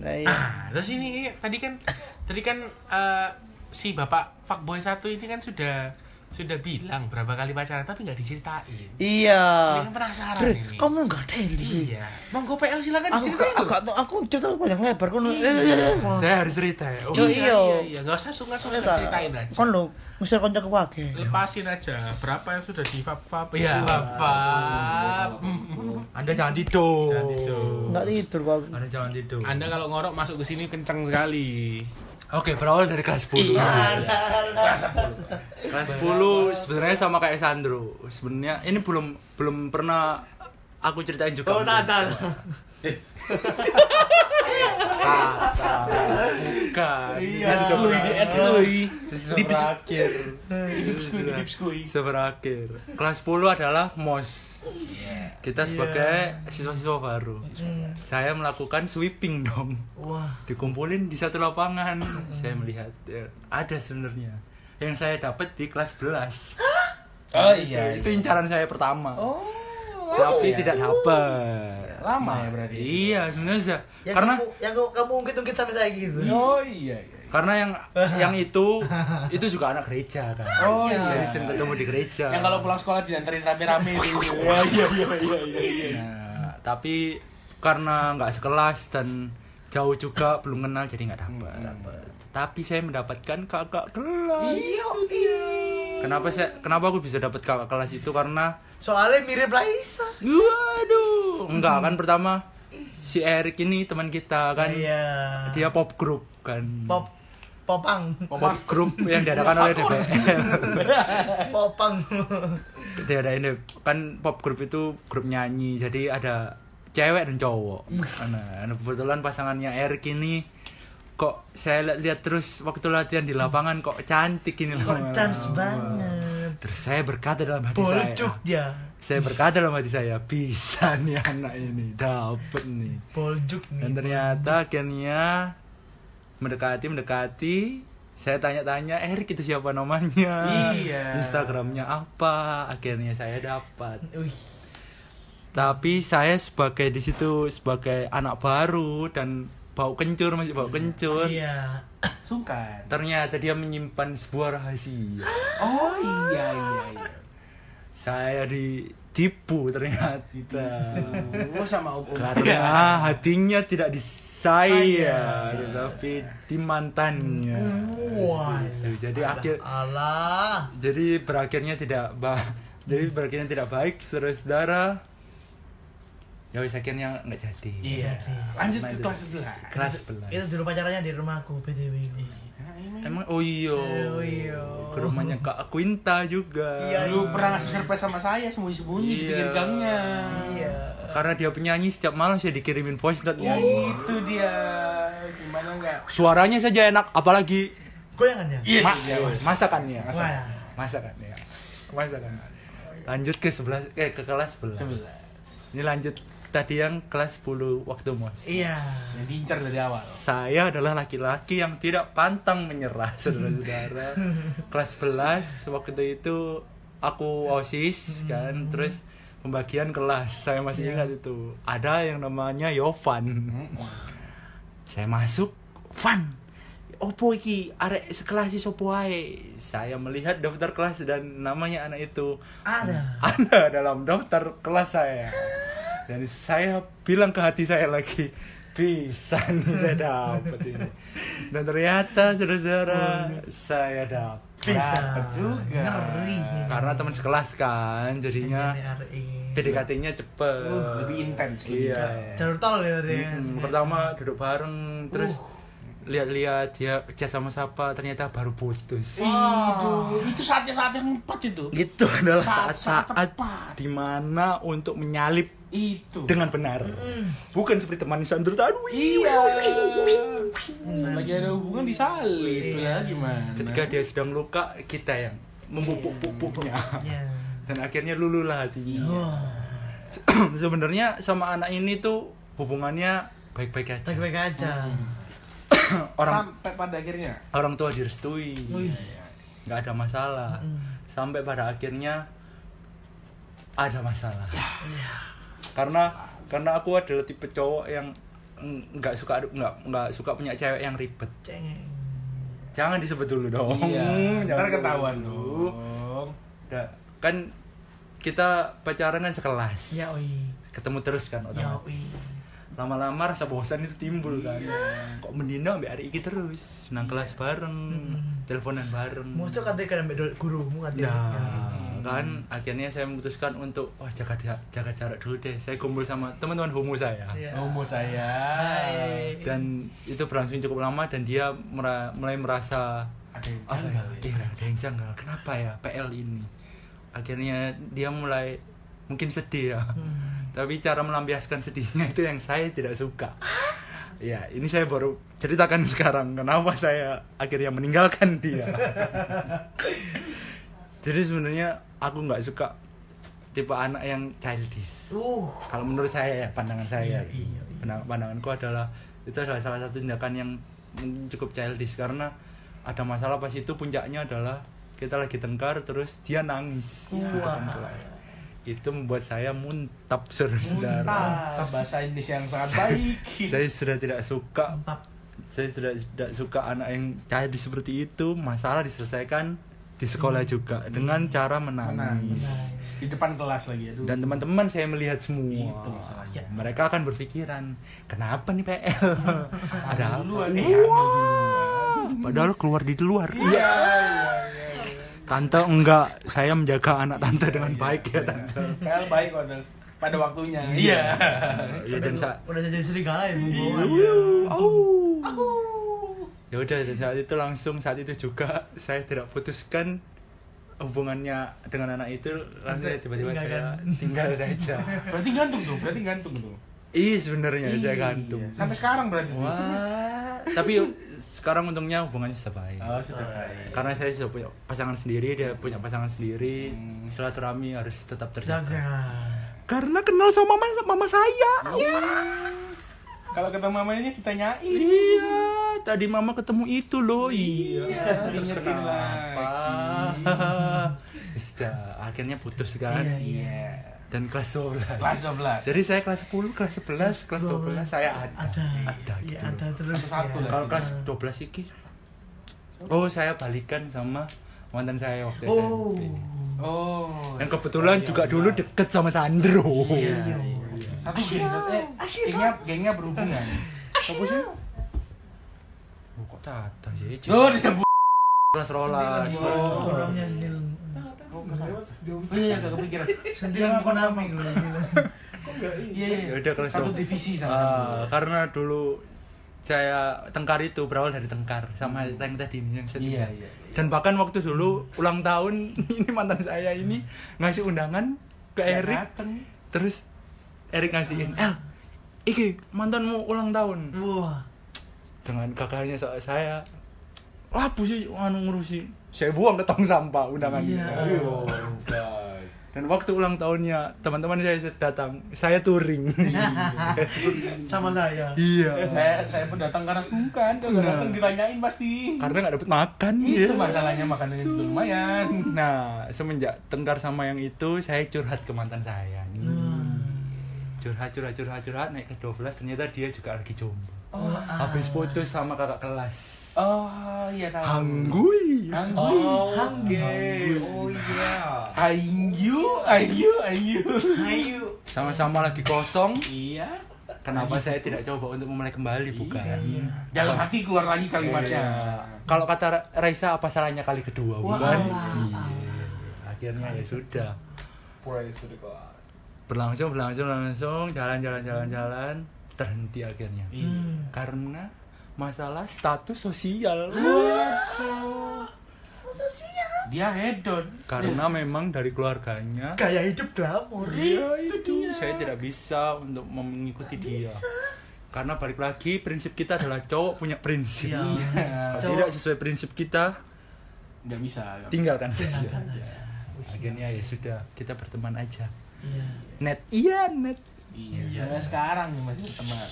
Nah iya. Ah, terus ini tadi kan tadi kan eh, si bapak fuckboy satu ini kan sudah sudah bilang berapa kali pacaran tapi nggak diceritain. iya Jadi kan penasaran Dre, ini. kamu nggak ada ini Iya. Monggo PL silakan aku diceritain. aku aku, aku cerita panjang lebar kan eh Saya harus cerita ya. Oh, iya, iya. iya, iya. Nggak usah langsung ceritain aja. kan lo ngusir konco ke wake Lepasin aja berapa yang sudah di fab fab. Ya, fab fab. Anda jangan tidur. Jangan tidur. nggak tidur kok Anda jangan tidur. Anda kalau ngorok masuk ke sini kenceng sekali. Oke, berawal dari kelas 10. Iya. Kelas 10 sebenarnya sama kayak Sandro. Sebenarnya ini belum belum pernah aku ceritain juga. oh tak tak Bukan. Iya. Edskui di edskui. Di berakhir. Di dipskui. Seberakhir. Kelas 10 adalah MOS. Kita sebagai siswa-siswa baru. Saya melakukan sweeping dong. wah Dikumpulin di satu lapangan. Saya melihat ya, ada sebenarnya. Yang saya dapat di kelas 11. Oh iya. Itu incaran saya pertama. Oh. Tapi ya? tidak dapat. Lama ya berarti. Iya, sebenarnya sudah. yang karena kamu, yang kamu, kamu ungkit ungkit sampai saya gitu Oh iya iya. karena yang yang itu itu juga anak gereja kan. Oh Jadi iya. sering ketemu di gereja. Yang kalau pulang sekolah diantarin rame-rame itu. Iya iya iya iya iya. iya. Nah, tapi karena nggak sekelas dan jauh juga belum kenal jadi nggak dapat. Tapi saya mendapatkan kakak kelas. Iya iya. kenapa saya kenapa aku bisa dapat kakak kelas itu karena Soalnya mirip Raisa. waduh enggak kan pertama si Erik ini teman kita kan Iya. dia pop group kan pop popang. pop group yang diadakan oleh DPR popang. diadain kan pop group itu grup nyanyi jadi ada cewek dan cowok nah, kebetulan pasangannya Erik ini kok saya lihat, lihat terus waktu latihan di lapangan kok cantik ini loh Kok chance banget. terus saya berkata dalam hati Bolcuk saya dia. saya berkata dalam hati saya bisa nih anak ini dapet nih Boljuk dan nih. ternyata akhirnya mendekati mendekati saya tanya-tanya Erik itu siapa namanya Iya. Instagramnya apa akhirnya saya dapat Wih. tapi saya sebagai di situ sebagai anak baru dan bau kencur masih bau kencur Iya. Sungkan. ternyata dia menyimpan sebuah rahasia Oh iya iya iya. saya ditipu ternyata Oh sama om om. karena hatinya tidak di saya Saya. tetapi di mantannya Wah. Gitu. jadi akhir Allah. jadi berakhirnya tidak ba jadi berakhirnya tidak baik saudara-saudara ya wis akhirnya nggak jadi Iya. Lanjut Nah, ke itu. kelas sebelah. kelas Itu 11 dulu pacarannya di rumahku BTW. emang oh iya Oh iya. ke rumahnya kak Quinta juga Iya, Lu pernah ngasih surprise sama saya sembunyi-sembunyi di Iya. pinggir gangnya. Iya. karena dia penyanyi setiap malam saya dikirimin voice note Ya nyanyi itu dia. Gimana enggak? suaranya saja enak apalagi Goyangannya. Iya, ma- iya, Mas. masakannya Wah. masakannya masakannya lanjut ke sebelas eh ke kelas 11 Sebelah. ini lanjut tadi yang kelas 10 waktu mos Iya. Yang diincar dari awal. saya adalah laki-laki yang tidak pantang menyerah saudara-saudara kelas 11 waktu itu aku osis kan terus pembagian kelas saya masih ingat itu ada yang namanya Yovan saya masuk Van Opo iki arek sekelas sopo ae. Saya melihat daftar kelas dan namanya anak itu Ada. ada dalam daftar kelas saya. Dan saya bilang ke hati saya lagi, bisa nih saya dapat ini. Dan ternyata saudara-saudara saya dapat. Bisa. Juga. Ngeri. Karena teman sekelas kan, jadinya. PDKT-nya cepet. Uh, lebih intens, Iya. Jalur tol ya ya. Mm, pertama duduk bareng terus lihat-lihat dia chat sama siapa ternyata baru putus. Waduh, itu saatnya saat yang tepat itu. Itu adalah Saat-saat saat-saat tepat. di mana untuk menyalip Itu. dengan benar. Bukan seperti teman Sandro tadi. Iya. Lagi ada hubungan disalip lah gimana? Ketika dia sedang luka, kita yang memupuk-pupuknya. Iya. Dan akhirnya lululah hatinya. Wah. Sebenarnya sama anak ini tuh hubungannya baik-baik aja. Baik-baik aja. Orang sampai pada akhirnya. orang tua direstui. Nggak ada masalah. Mm. Sampai pada akhirnya ada masalah. Iya. Karena karena aku adalah tipe cowok yang nggak suka nggak nggak suka punya cewek yang ribet. Cengeng. Jangan disebut dulu dong. Iya. Jangan Ntar dulu. ketahuan dong. Udah, kan kita pacaran kan sekelas. Ya oi. Ketemu terus kan otomatis. oi. Lama-lama rasa bosan itu timbul kan. Iya. Kok mendino sampai hari ini terus. Nang kelas bareng, Mm. teleponan bareng. Musuh katanya kan ambek gurumu katanya. Nah, kan akhirnya saya memutuskan untuk wah jaga dia- jaga jarak dulu deh. Saya kumpul sama teman-teman homo saya. Iya. Homo saya. Hai. Dan itu berlangsung cukup lama dan dia mera- mulai merasa Ada yang janggal ya? ya. Iya, ada yang janggal. Kenapa ya PL ini? Akhirnya dia mulai mungkin sedih ya. Hmm. Tapi cara melampiaskan sedihnya itu yang saya tidak suka. Ya, ini saya baru ceritakan sekarang kenapa saya akhirnya meninggalkan dia. Jadi sebenarnya aku nggak suka tipe anak yang childish. Uh. Kalau menurut saya ya, pandangan saya. Iya, iya, iya. Pandang- pandanganku adalah itu adalah salah satu tindakan yang cukup childish karena ada masalah pas itu puncaknya adalah kita lagi tengkar terus dia nangis. Wah. depan kelas. Itu membuat saya muntap saudara-saudara. Mantap bahasa Indonesia yang sangat baik. Saya sudah tidak suka Mantap. saya sudah tidak suka anak yang childish seperti itu masalah diselesaikan di sekolah juga dengan cara menangis. Menangis. Di depan kelas lagi aduh. dan teman-teman saya melihat semua Itu masalahnya. mereka akan berpikiran kenapa nih PL ada apa duluan nih. duluan. padahal keluar di luar iya. Tante enggak, saya menjaga anak tante dengan baik ya tante. Kalian baik kok Del. pada waktunya. Iya. Iya dan saat udah jadi serigala ya bu ya udah dan saat itu langsung saat itu juga saya tidak putuskan hubungannya dengan anak itu langsung saya tiba-tiba saya tinggal saja. Berarti gantung tuh, berarti gantung tuh. Iya sebenarnya saya Iya. gantung. Sampai sekarang berarti. Wah, tapi sekarang untungnya hubungannya sudah baik. Oh, sudah baik. Karena saya sudah punya pasangan sendiri, dia punya pasangan sendiri. Hmm. Silaturahmi harus tetap terjaga. Jaga. Karena kenal sama mama, mama saya. Kalau ketemu mamanya kita nyanyi. Iya, tadi mama ketemu itu loh. Iya. Terus Ingetin kenapa? lagi. Sudah, akhirnya putus kan. Iya. Dan kelas 12. Kelas 12. Jadi saya kelas 10, kelas 11, kelas 12 saya ada. Ada. Ada Iya, gitu. ada terus. Satu-satu ya. Kalau kelas 12 iki Oh, saya balikan sama mantan saya waktu Oh. SMP. Oh. Dan kebetulan juga dulu deket sama Sandro. Iya. Satu geng, satu- eh, gengnya, gengnya berhubungan. Apa sih? Oh, kok tata sih? Oh, disebut. kelas rolas. kelas Oh. Sendiri. Oh, iya, gak kepikiran. Sentilan Konami dulu. Iya, iya. Ya udah, kelas Satu divisi sama. Ah, karena dulu saya tengkar itu berawal dari tengkar sama yang tadi ini yang Iya, setiga. iya. Dan bahkan waktu dulu ulang tahun ini mantan saya ini ngasih undangan ke Nggak Erik. dateng. Terus Erik ngasihin, "El, iki mantanmu ulang tahun." Wah. Dengan kakaknya sa- saya, "Lah, apa sih anu ngurusi?" Saya buang ke tong sampah undangannya. Iya. Oh. Dan waktu ulang tahunnya teman-teman saya datang, saya touring. Sama saya. iya. Saya saya pun datang karena sungkan. Kalau nggak datang ditanyain pasti. Karena nggak dapet makan. Itu Iya. masalahnya makanannya juga lumayan. Nah, semenjak tengkar sama yang itu, saya curhat ke mantan saya. Curhat, curhat, curhat, curhat, naik ke 12, ternyata dia juga lagi jomblo. Oh, Habis putus sama kakak kelas. Oh, iya tahu. Hanggui. Hanggui. Oh, oke. Oh iya. Ayu, ayu, ayu. Ayo. Sama-sama lagi kosong. Iya. Kenapa saya tidak coba untuk memulai kembali, bukan? Iya. Dalam hati keluar lagi kalimatnya. Kalau kata Ra- Raisa, apa salahnya kali kedua, Wah, bukan? Iya. Akhirnya ya sudah. Praise to the God. Berlangsung, berlangsung, berlangsung, jalan, jalan, jalan, jalan, terhenti akhirnya. Iya. Karena masalah status sosial. Dia hedon. Karena memang dari keluarganya Gaya hidup glamor. Iya itu saya tidak bisa untuk mengikuti dia. Karena balik lagi prinsip kita adalah cowok punya prinsip. Iya. Kalau tidak sesuai prinsip kita Nggak bisa. nggak tinggalkan saja. Tinggalkan aja. Akhirnya ya sudah kita berteman aja. Iya. Net iya net. bisa. Iya. Sampai sekarang masih teman.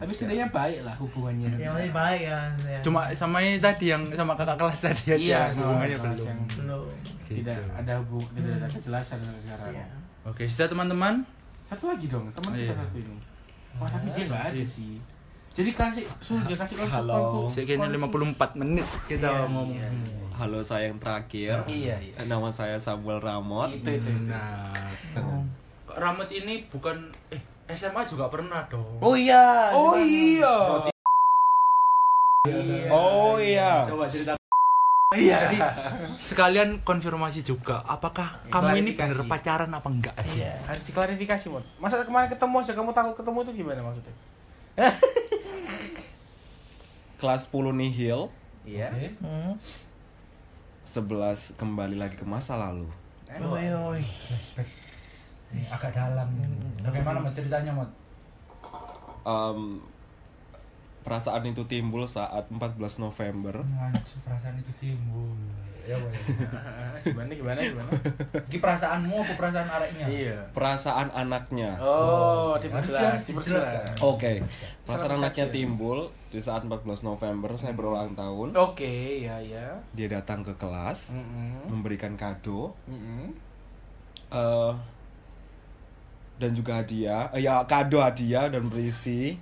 Tapi setidaknya baik lah hubungannya. Yang lebih baik kan. ya. Cuma sama ini tadi yang sama kakak kelas tadi aja Iya, hubungannya kelas belum. yang belum. tidak Gitu. ada hubung, tidak ada kejelasan sampai sekarang. Iya. Oke, sudah teman-teman. Satu lagi dong, teman Oh, kita iya. satu ini. Wah, tapi dia nggak ada sih. Jadi kasih, suruh dia kasih konsep Halo. konfu- Saya kayaknya konfu- 54 menit kita Iya, ngomong. iya, iya. Halo saya yang terakhir. Iya, iya. Nama saya Samuel Ramot. Itu, itu, itu. Nah, kok Ramot ini bukan eh SMA juga pernah dong. Oh iya. Oh iya. Oh iya. Coba cerita. Iya. Jadi sekalian konfirmasi juga, apakah kamu ini bener pacaran apa enggak sih? Iya, harus diklarifikasi, Mon. Masa kemarin ketemu aja kamu takut ketemu itu gimana maksudnya? Kelas 10 nihil. Iya. Hmm. 11 kembali lagi ke masa lalu. Oi, oi. Ini agak dalam. Bagaimana mau ceritanya, Mot? Em, perasaan itu timbul saat 14 November. perasaan itu timbul. Ya, gimana gimana gimana? Ini perasaanmu apa perasaan areknya? iya. Perasaan anaknya. Oh, diperjelas, diperjelas. Oke, perasaan Sangat anaknya timbul di saat 14 November saya berulang tahun. Oke, ya ya. Dia datang ke kelas, Mm-mm. memberikan kado, Mm-mm. eh dan juga hadiah, eh, ya kado hadiah dan berisi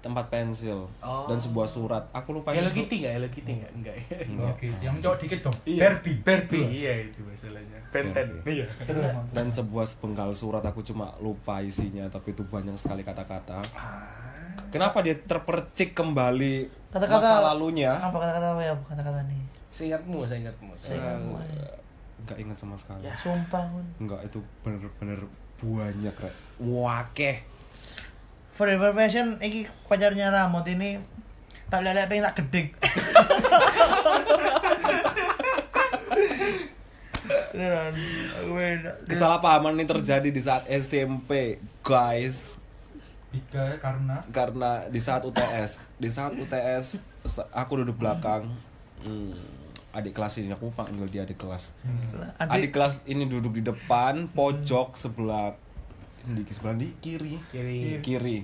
tempat pensil Oh. dan sebuah surat. Aku lupa Hello Kitty nggak? Hello Kitty nggak? Enggak. ya? Enggak. Oke, yang cowok dikit dong. Iya. Barbie. Barbie. Iya itu masalahnya. Benten. Iya. Mot. dan sebuah sepenggal surat aku cuma lupa isinya tapi itu banyak sekali kata-kata. Kenapa dia terpercik kembali Kata-kata- masa lalunya? Apa kata-kata apa ya? Kata-kata nih. Seingatmu, seingatmu. Eh, seingatmu. nggak inget sama sekali Sumpah. Mun. nggak itu bener-bener banyak rek. Wakeh For information, iki pacarnya Ramot ini tak lihat pengen tak beda. kesalahpahaman ini terjadi di saat SMP guys. Tiga karena? Karena di saat UTS di saat UTS aku duduk belakang. Hmm, adik kelas ini aku panggil dia adik kelas. Adik Adik, kelas ini duduk di depan pojok sebelah di sebelah di kiri. Kiri. kiri.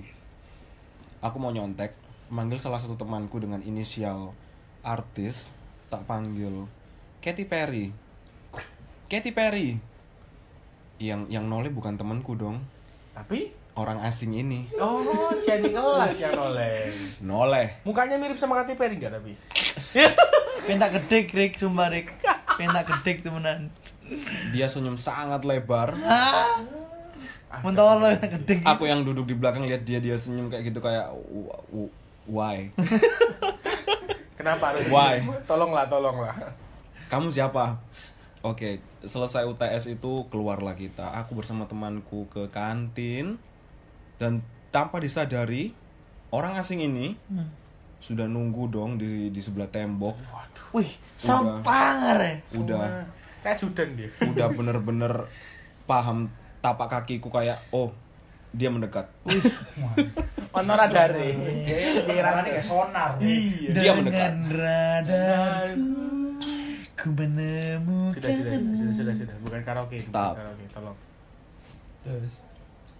Aku mau nyontek manggil salah satu temanku dengan inisial artis tak panggil. Katy Perry. Katy Perry. Yang yang noleh bukan temanku dong. Tapi orang asing ini oh si adik kelas yang oleh. noleh Mukanya mirip sama Katy Perry enggak tapi? pengen tak gedik, Rick, sumpah Rick. Pengen tak gedik temenan. dia senyum sangat lebar Mentol lo gedik. aku yang duduk di belakang lihat dia dia senyum kayak gitu kayak "W- w- why Kenapa harus? Why? Tolonglah, tolonglah. kamu siapa oke selesai UTS itu keluarlah kita aku bersama temanku ke kantin dan tanpa disadari orang asing ini Hmm. sudah nunggu dong di di sebelah tembok Wih, sampang ya. udah Kayak Judan dia. udah bener-bener paham tapak kakiku kayak oh dia mendekat Ono radare. kira kayak sonar. Iya. Dia mendekat. Dengan radarku, ku menemukan. Sudah, sudah, sudah, sudah, sudah, sudah. Bukan karaoke. bukan Stop. Karaoke, tolong. Terus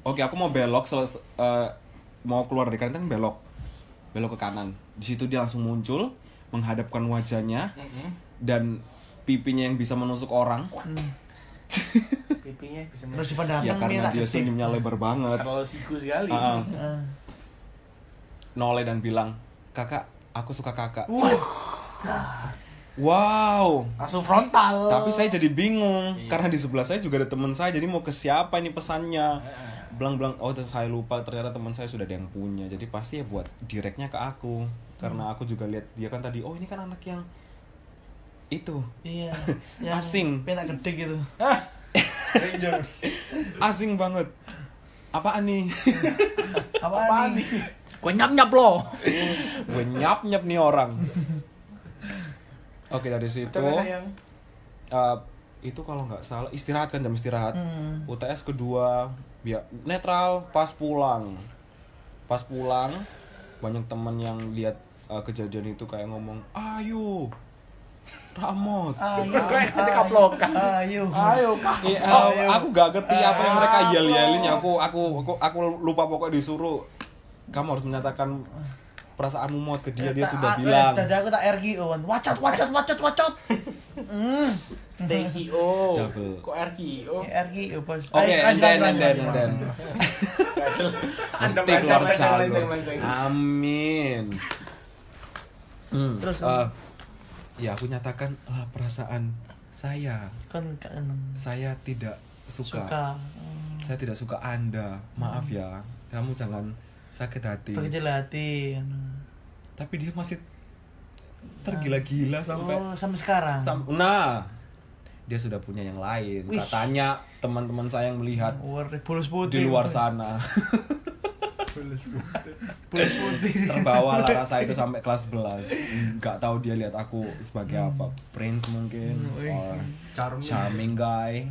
Oke, aku mau belok seles eh, mau keluar dari kantin belok. Belok ke kanan. Di situ dia langsung muncul, menghadapkan wajahnya dan pipinya yang bisa menusuk orang. Pipinya bisa Terus masuk. Ivan datang ya karena dia senyumnya lebar banget. Terlalu siku sekali. Ah, Ah. noleh dan bilang, "Kakak, aku suka Kakak." Wow. Langsung frontal. Tapi saya jadi bingung karena di sebelah saya juga ada teman saya. Jadi mau ke siapa ini pesannya? Bilang-bilang, oh dan saya lupa ternyata teman saya sudah ada yang punya. Jadi pasti ya buat direknya ke aku. Karena aku juga lihat dia kan tadi, oh ini kan anak yang itu Iya. yang Asing. Pengen tak gedik gitu. Strangers. asing banget. Apaan nih? Apaan nih? Gue nyap nyap lo. Gue nyap nyap nih orang. Oke dari situ, eh, itu kalau nggak salah istirahat kan jam istirahat. Hmm. UTS kedua biar netral pas pulang. Pas pulang banyak teman yang lihat uh, kejadian itu kayak ngomong ayo Ramot. Ayo. Ayo. Ayo. Eh, uh, aku gak ngerti apa yang mereka yel yelin ya. Aku aku aku aku lupa pokoknya disuruh kamu harus menyatakan perasaanmu mau ke dia. Dia sudah Tak- bilang. eh, Tadi aku tak RGO kan. Wacot, wacot, wacot, Hmm. Double. Kok RKO? RGO bos. Oke, and lanjut, then, and lanjut, then, and. Mesti keluar lenceng. Amin. Hmm, Terus, eh, ya aku nyatakan lah perasaan saya. Kan kan Saya tidak suka. suka. Hmm. Saya tidak suka Anda. Maaf ya. Kamu jangan sakit hati. Terkecil hati. Tapi dia masih tergila-gila sampai Oh, sampai sekarang. sam- Nah, dia sudah punya yang lain. Wih. Katanya teman-teman saya yang melihat bulus putih. di luar sana. Bulus putih. terbawa lah rasa itu sampai kelas 11 nggak tahu dia lihat aku sebagai apa prince mungkin Hmm, or Charming. charming guy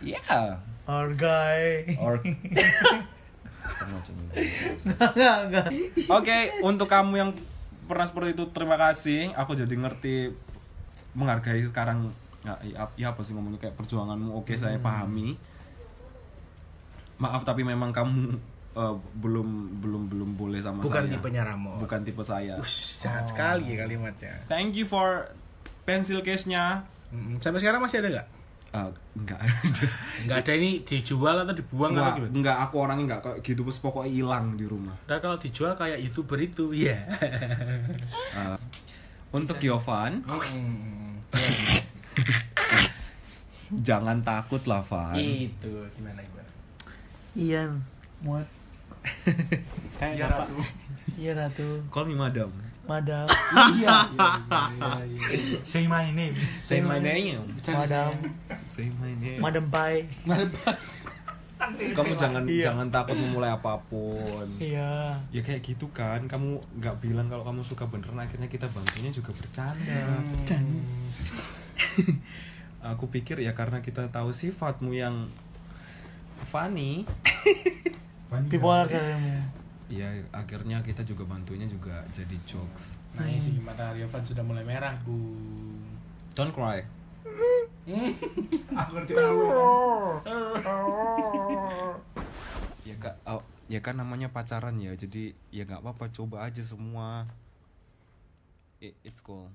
ya Or guy. or oke untuk kamu yang pernah seperti itu terima kasih aku jadi ngerti menghargai sekarang ya, ya, ya apa sih ngomongnya kayak perjuanganmu oke saya Hmm. pahami maaf tapi memang kamu eh, belum belum belum boleh sama Bukan saya tipenya Ramo. bukan tipe saya Ush, jahat sekali ya kalimatnya. Thank you for pencil case-nya. Mm, Sampai sekarang masih ada nggak? Uh, enggak ada. Nggak ada ini dijual atau dibuang Enggak, atau gimana? enggak aku orangnya enggak kayak gitu terus pokoknya hilang di rumah. Ntar kalau dijual kayak youtuber itu, ya. Uh, untuk Yovan, Mm. jangan takut lah, Van. Itu gimana gimana? Iya, muat. Iya. Ratu. Iya, Ratu. Call me madam. madam iya iya iya iya Say my name. Say my name. madam Say my name. madam pai Kamu jangan Iya. jangan takut memulai apa pun. iya Ya kayak gitu kan. Kamu nggak bilang kalau kamu suka beneran akhirnya kita bantunya juga bercanda. Aku pikir ya karena kita tahu sifatmu yang funny. bipolar kamu Ya akhirnya kita juga bantunya juga jadi jokes. nah ini sih mata Riovan sudah mulai merah bu Don't cry. aku ngerti Ya kak, oh, ya kan namanya pacaran ya. Jadi ya nggak apa-apa coba aja semua. It- it's cool.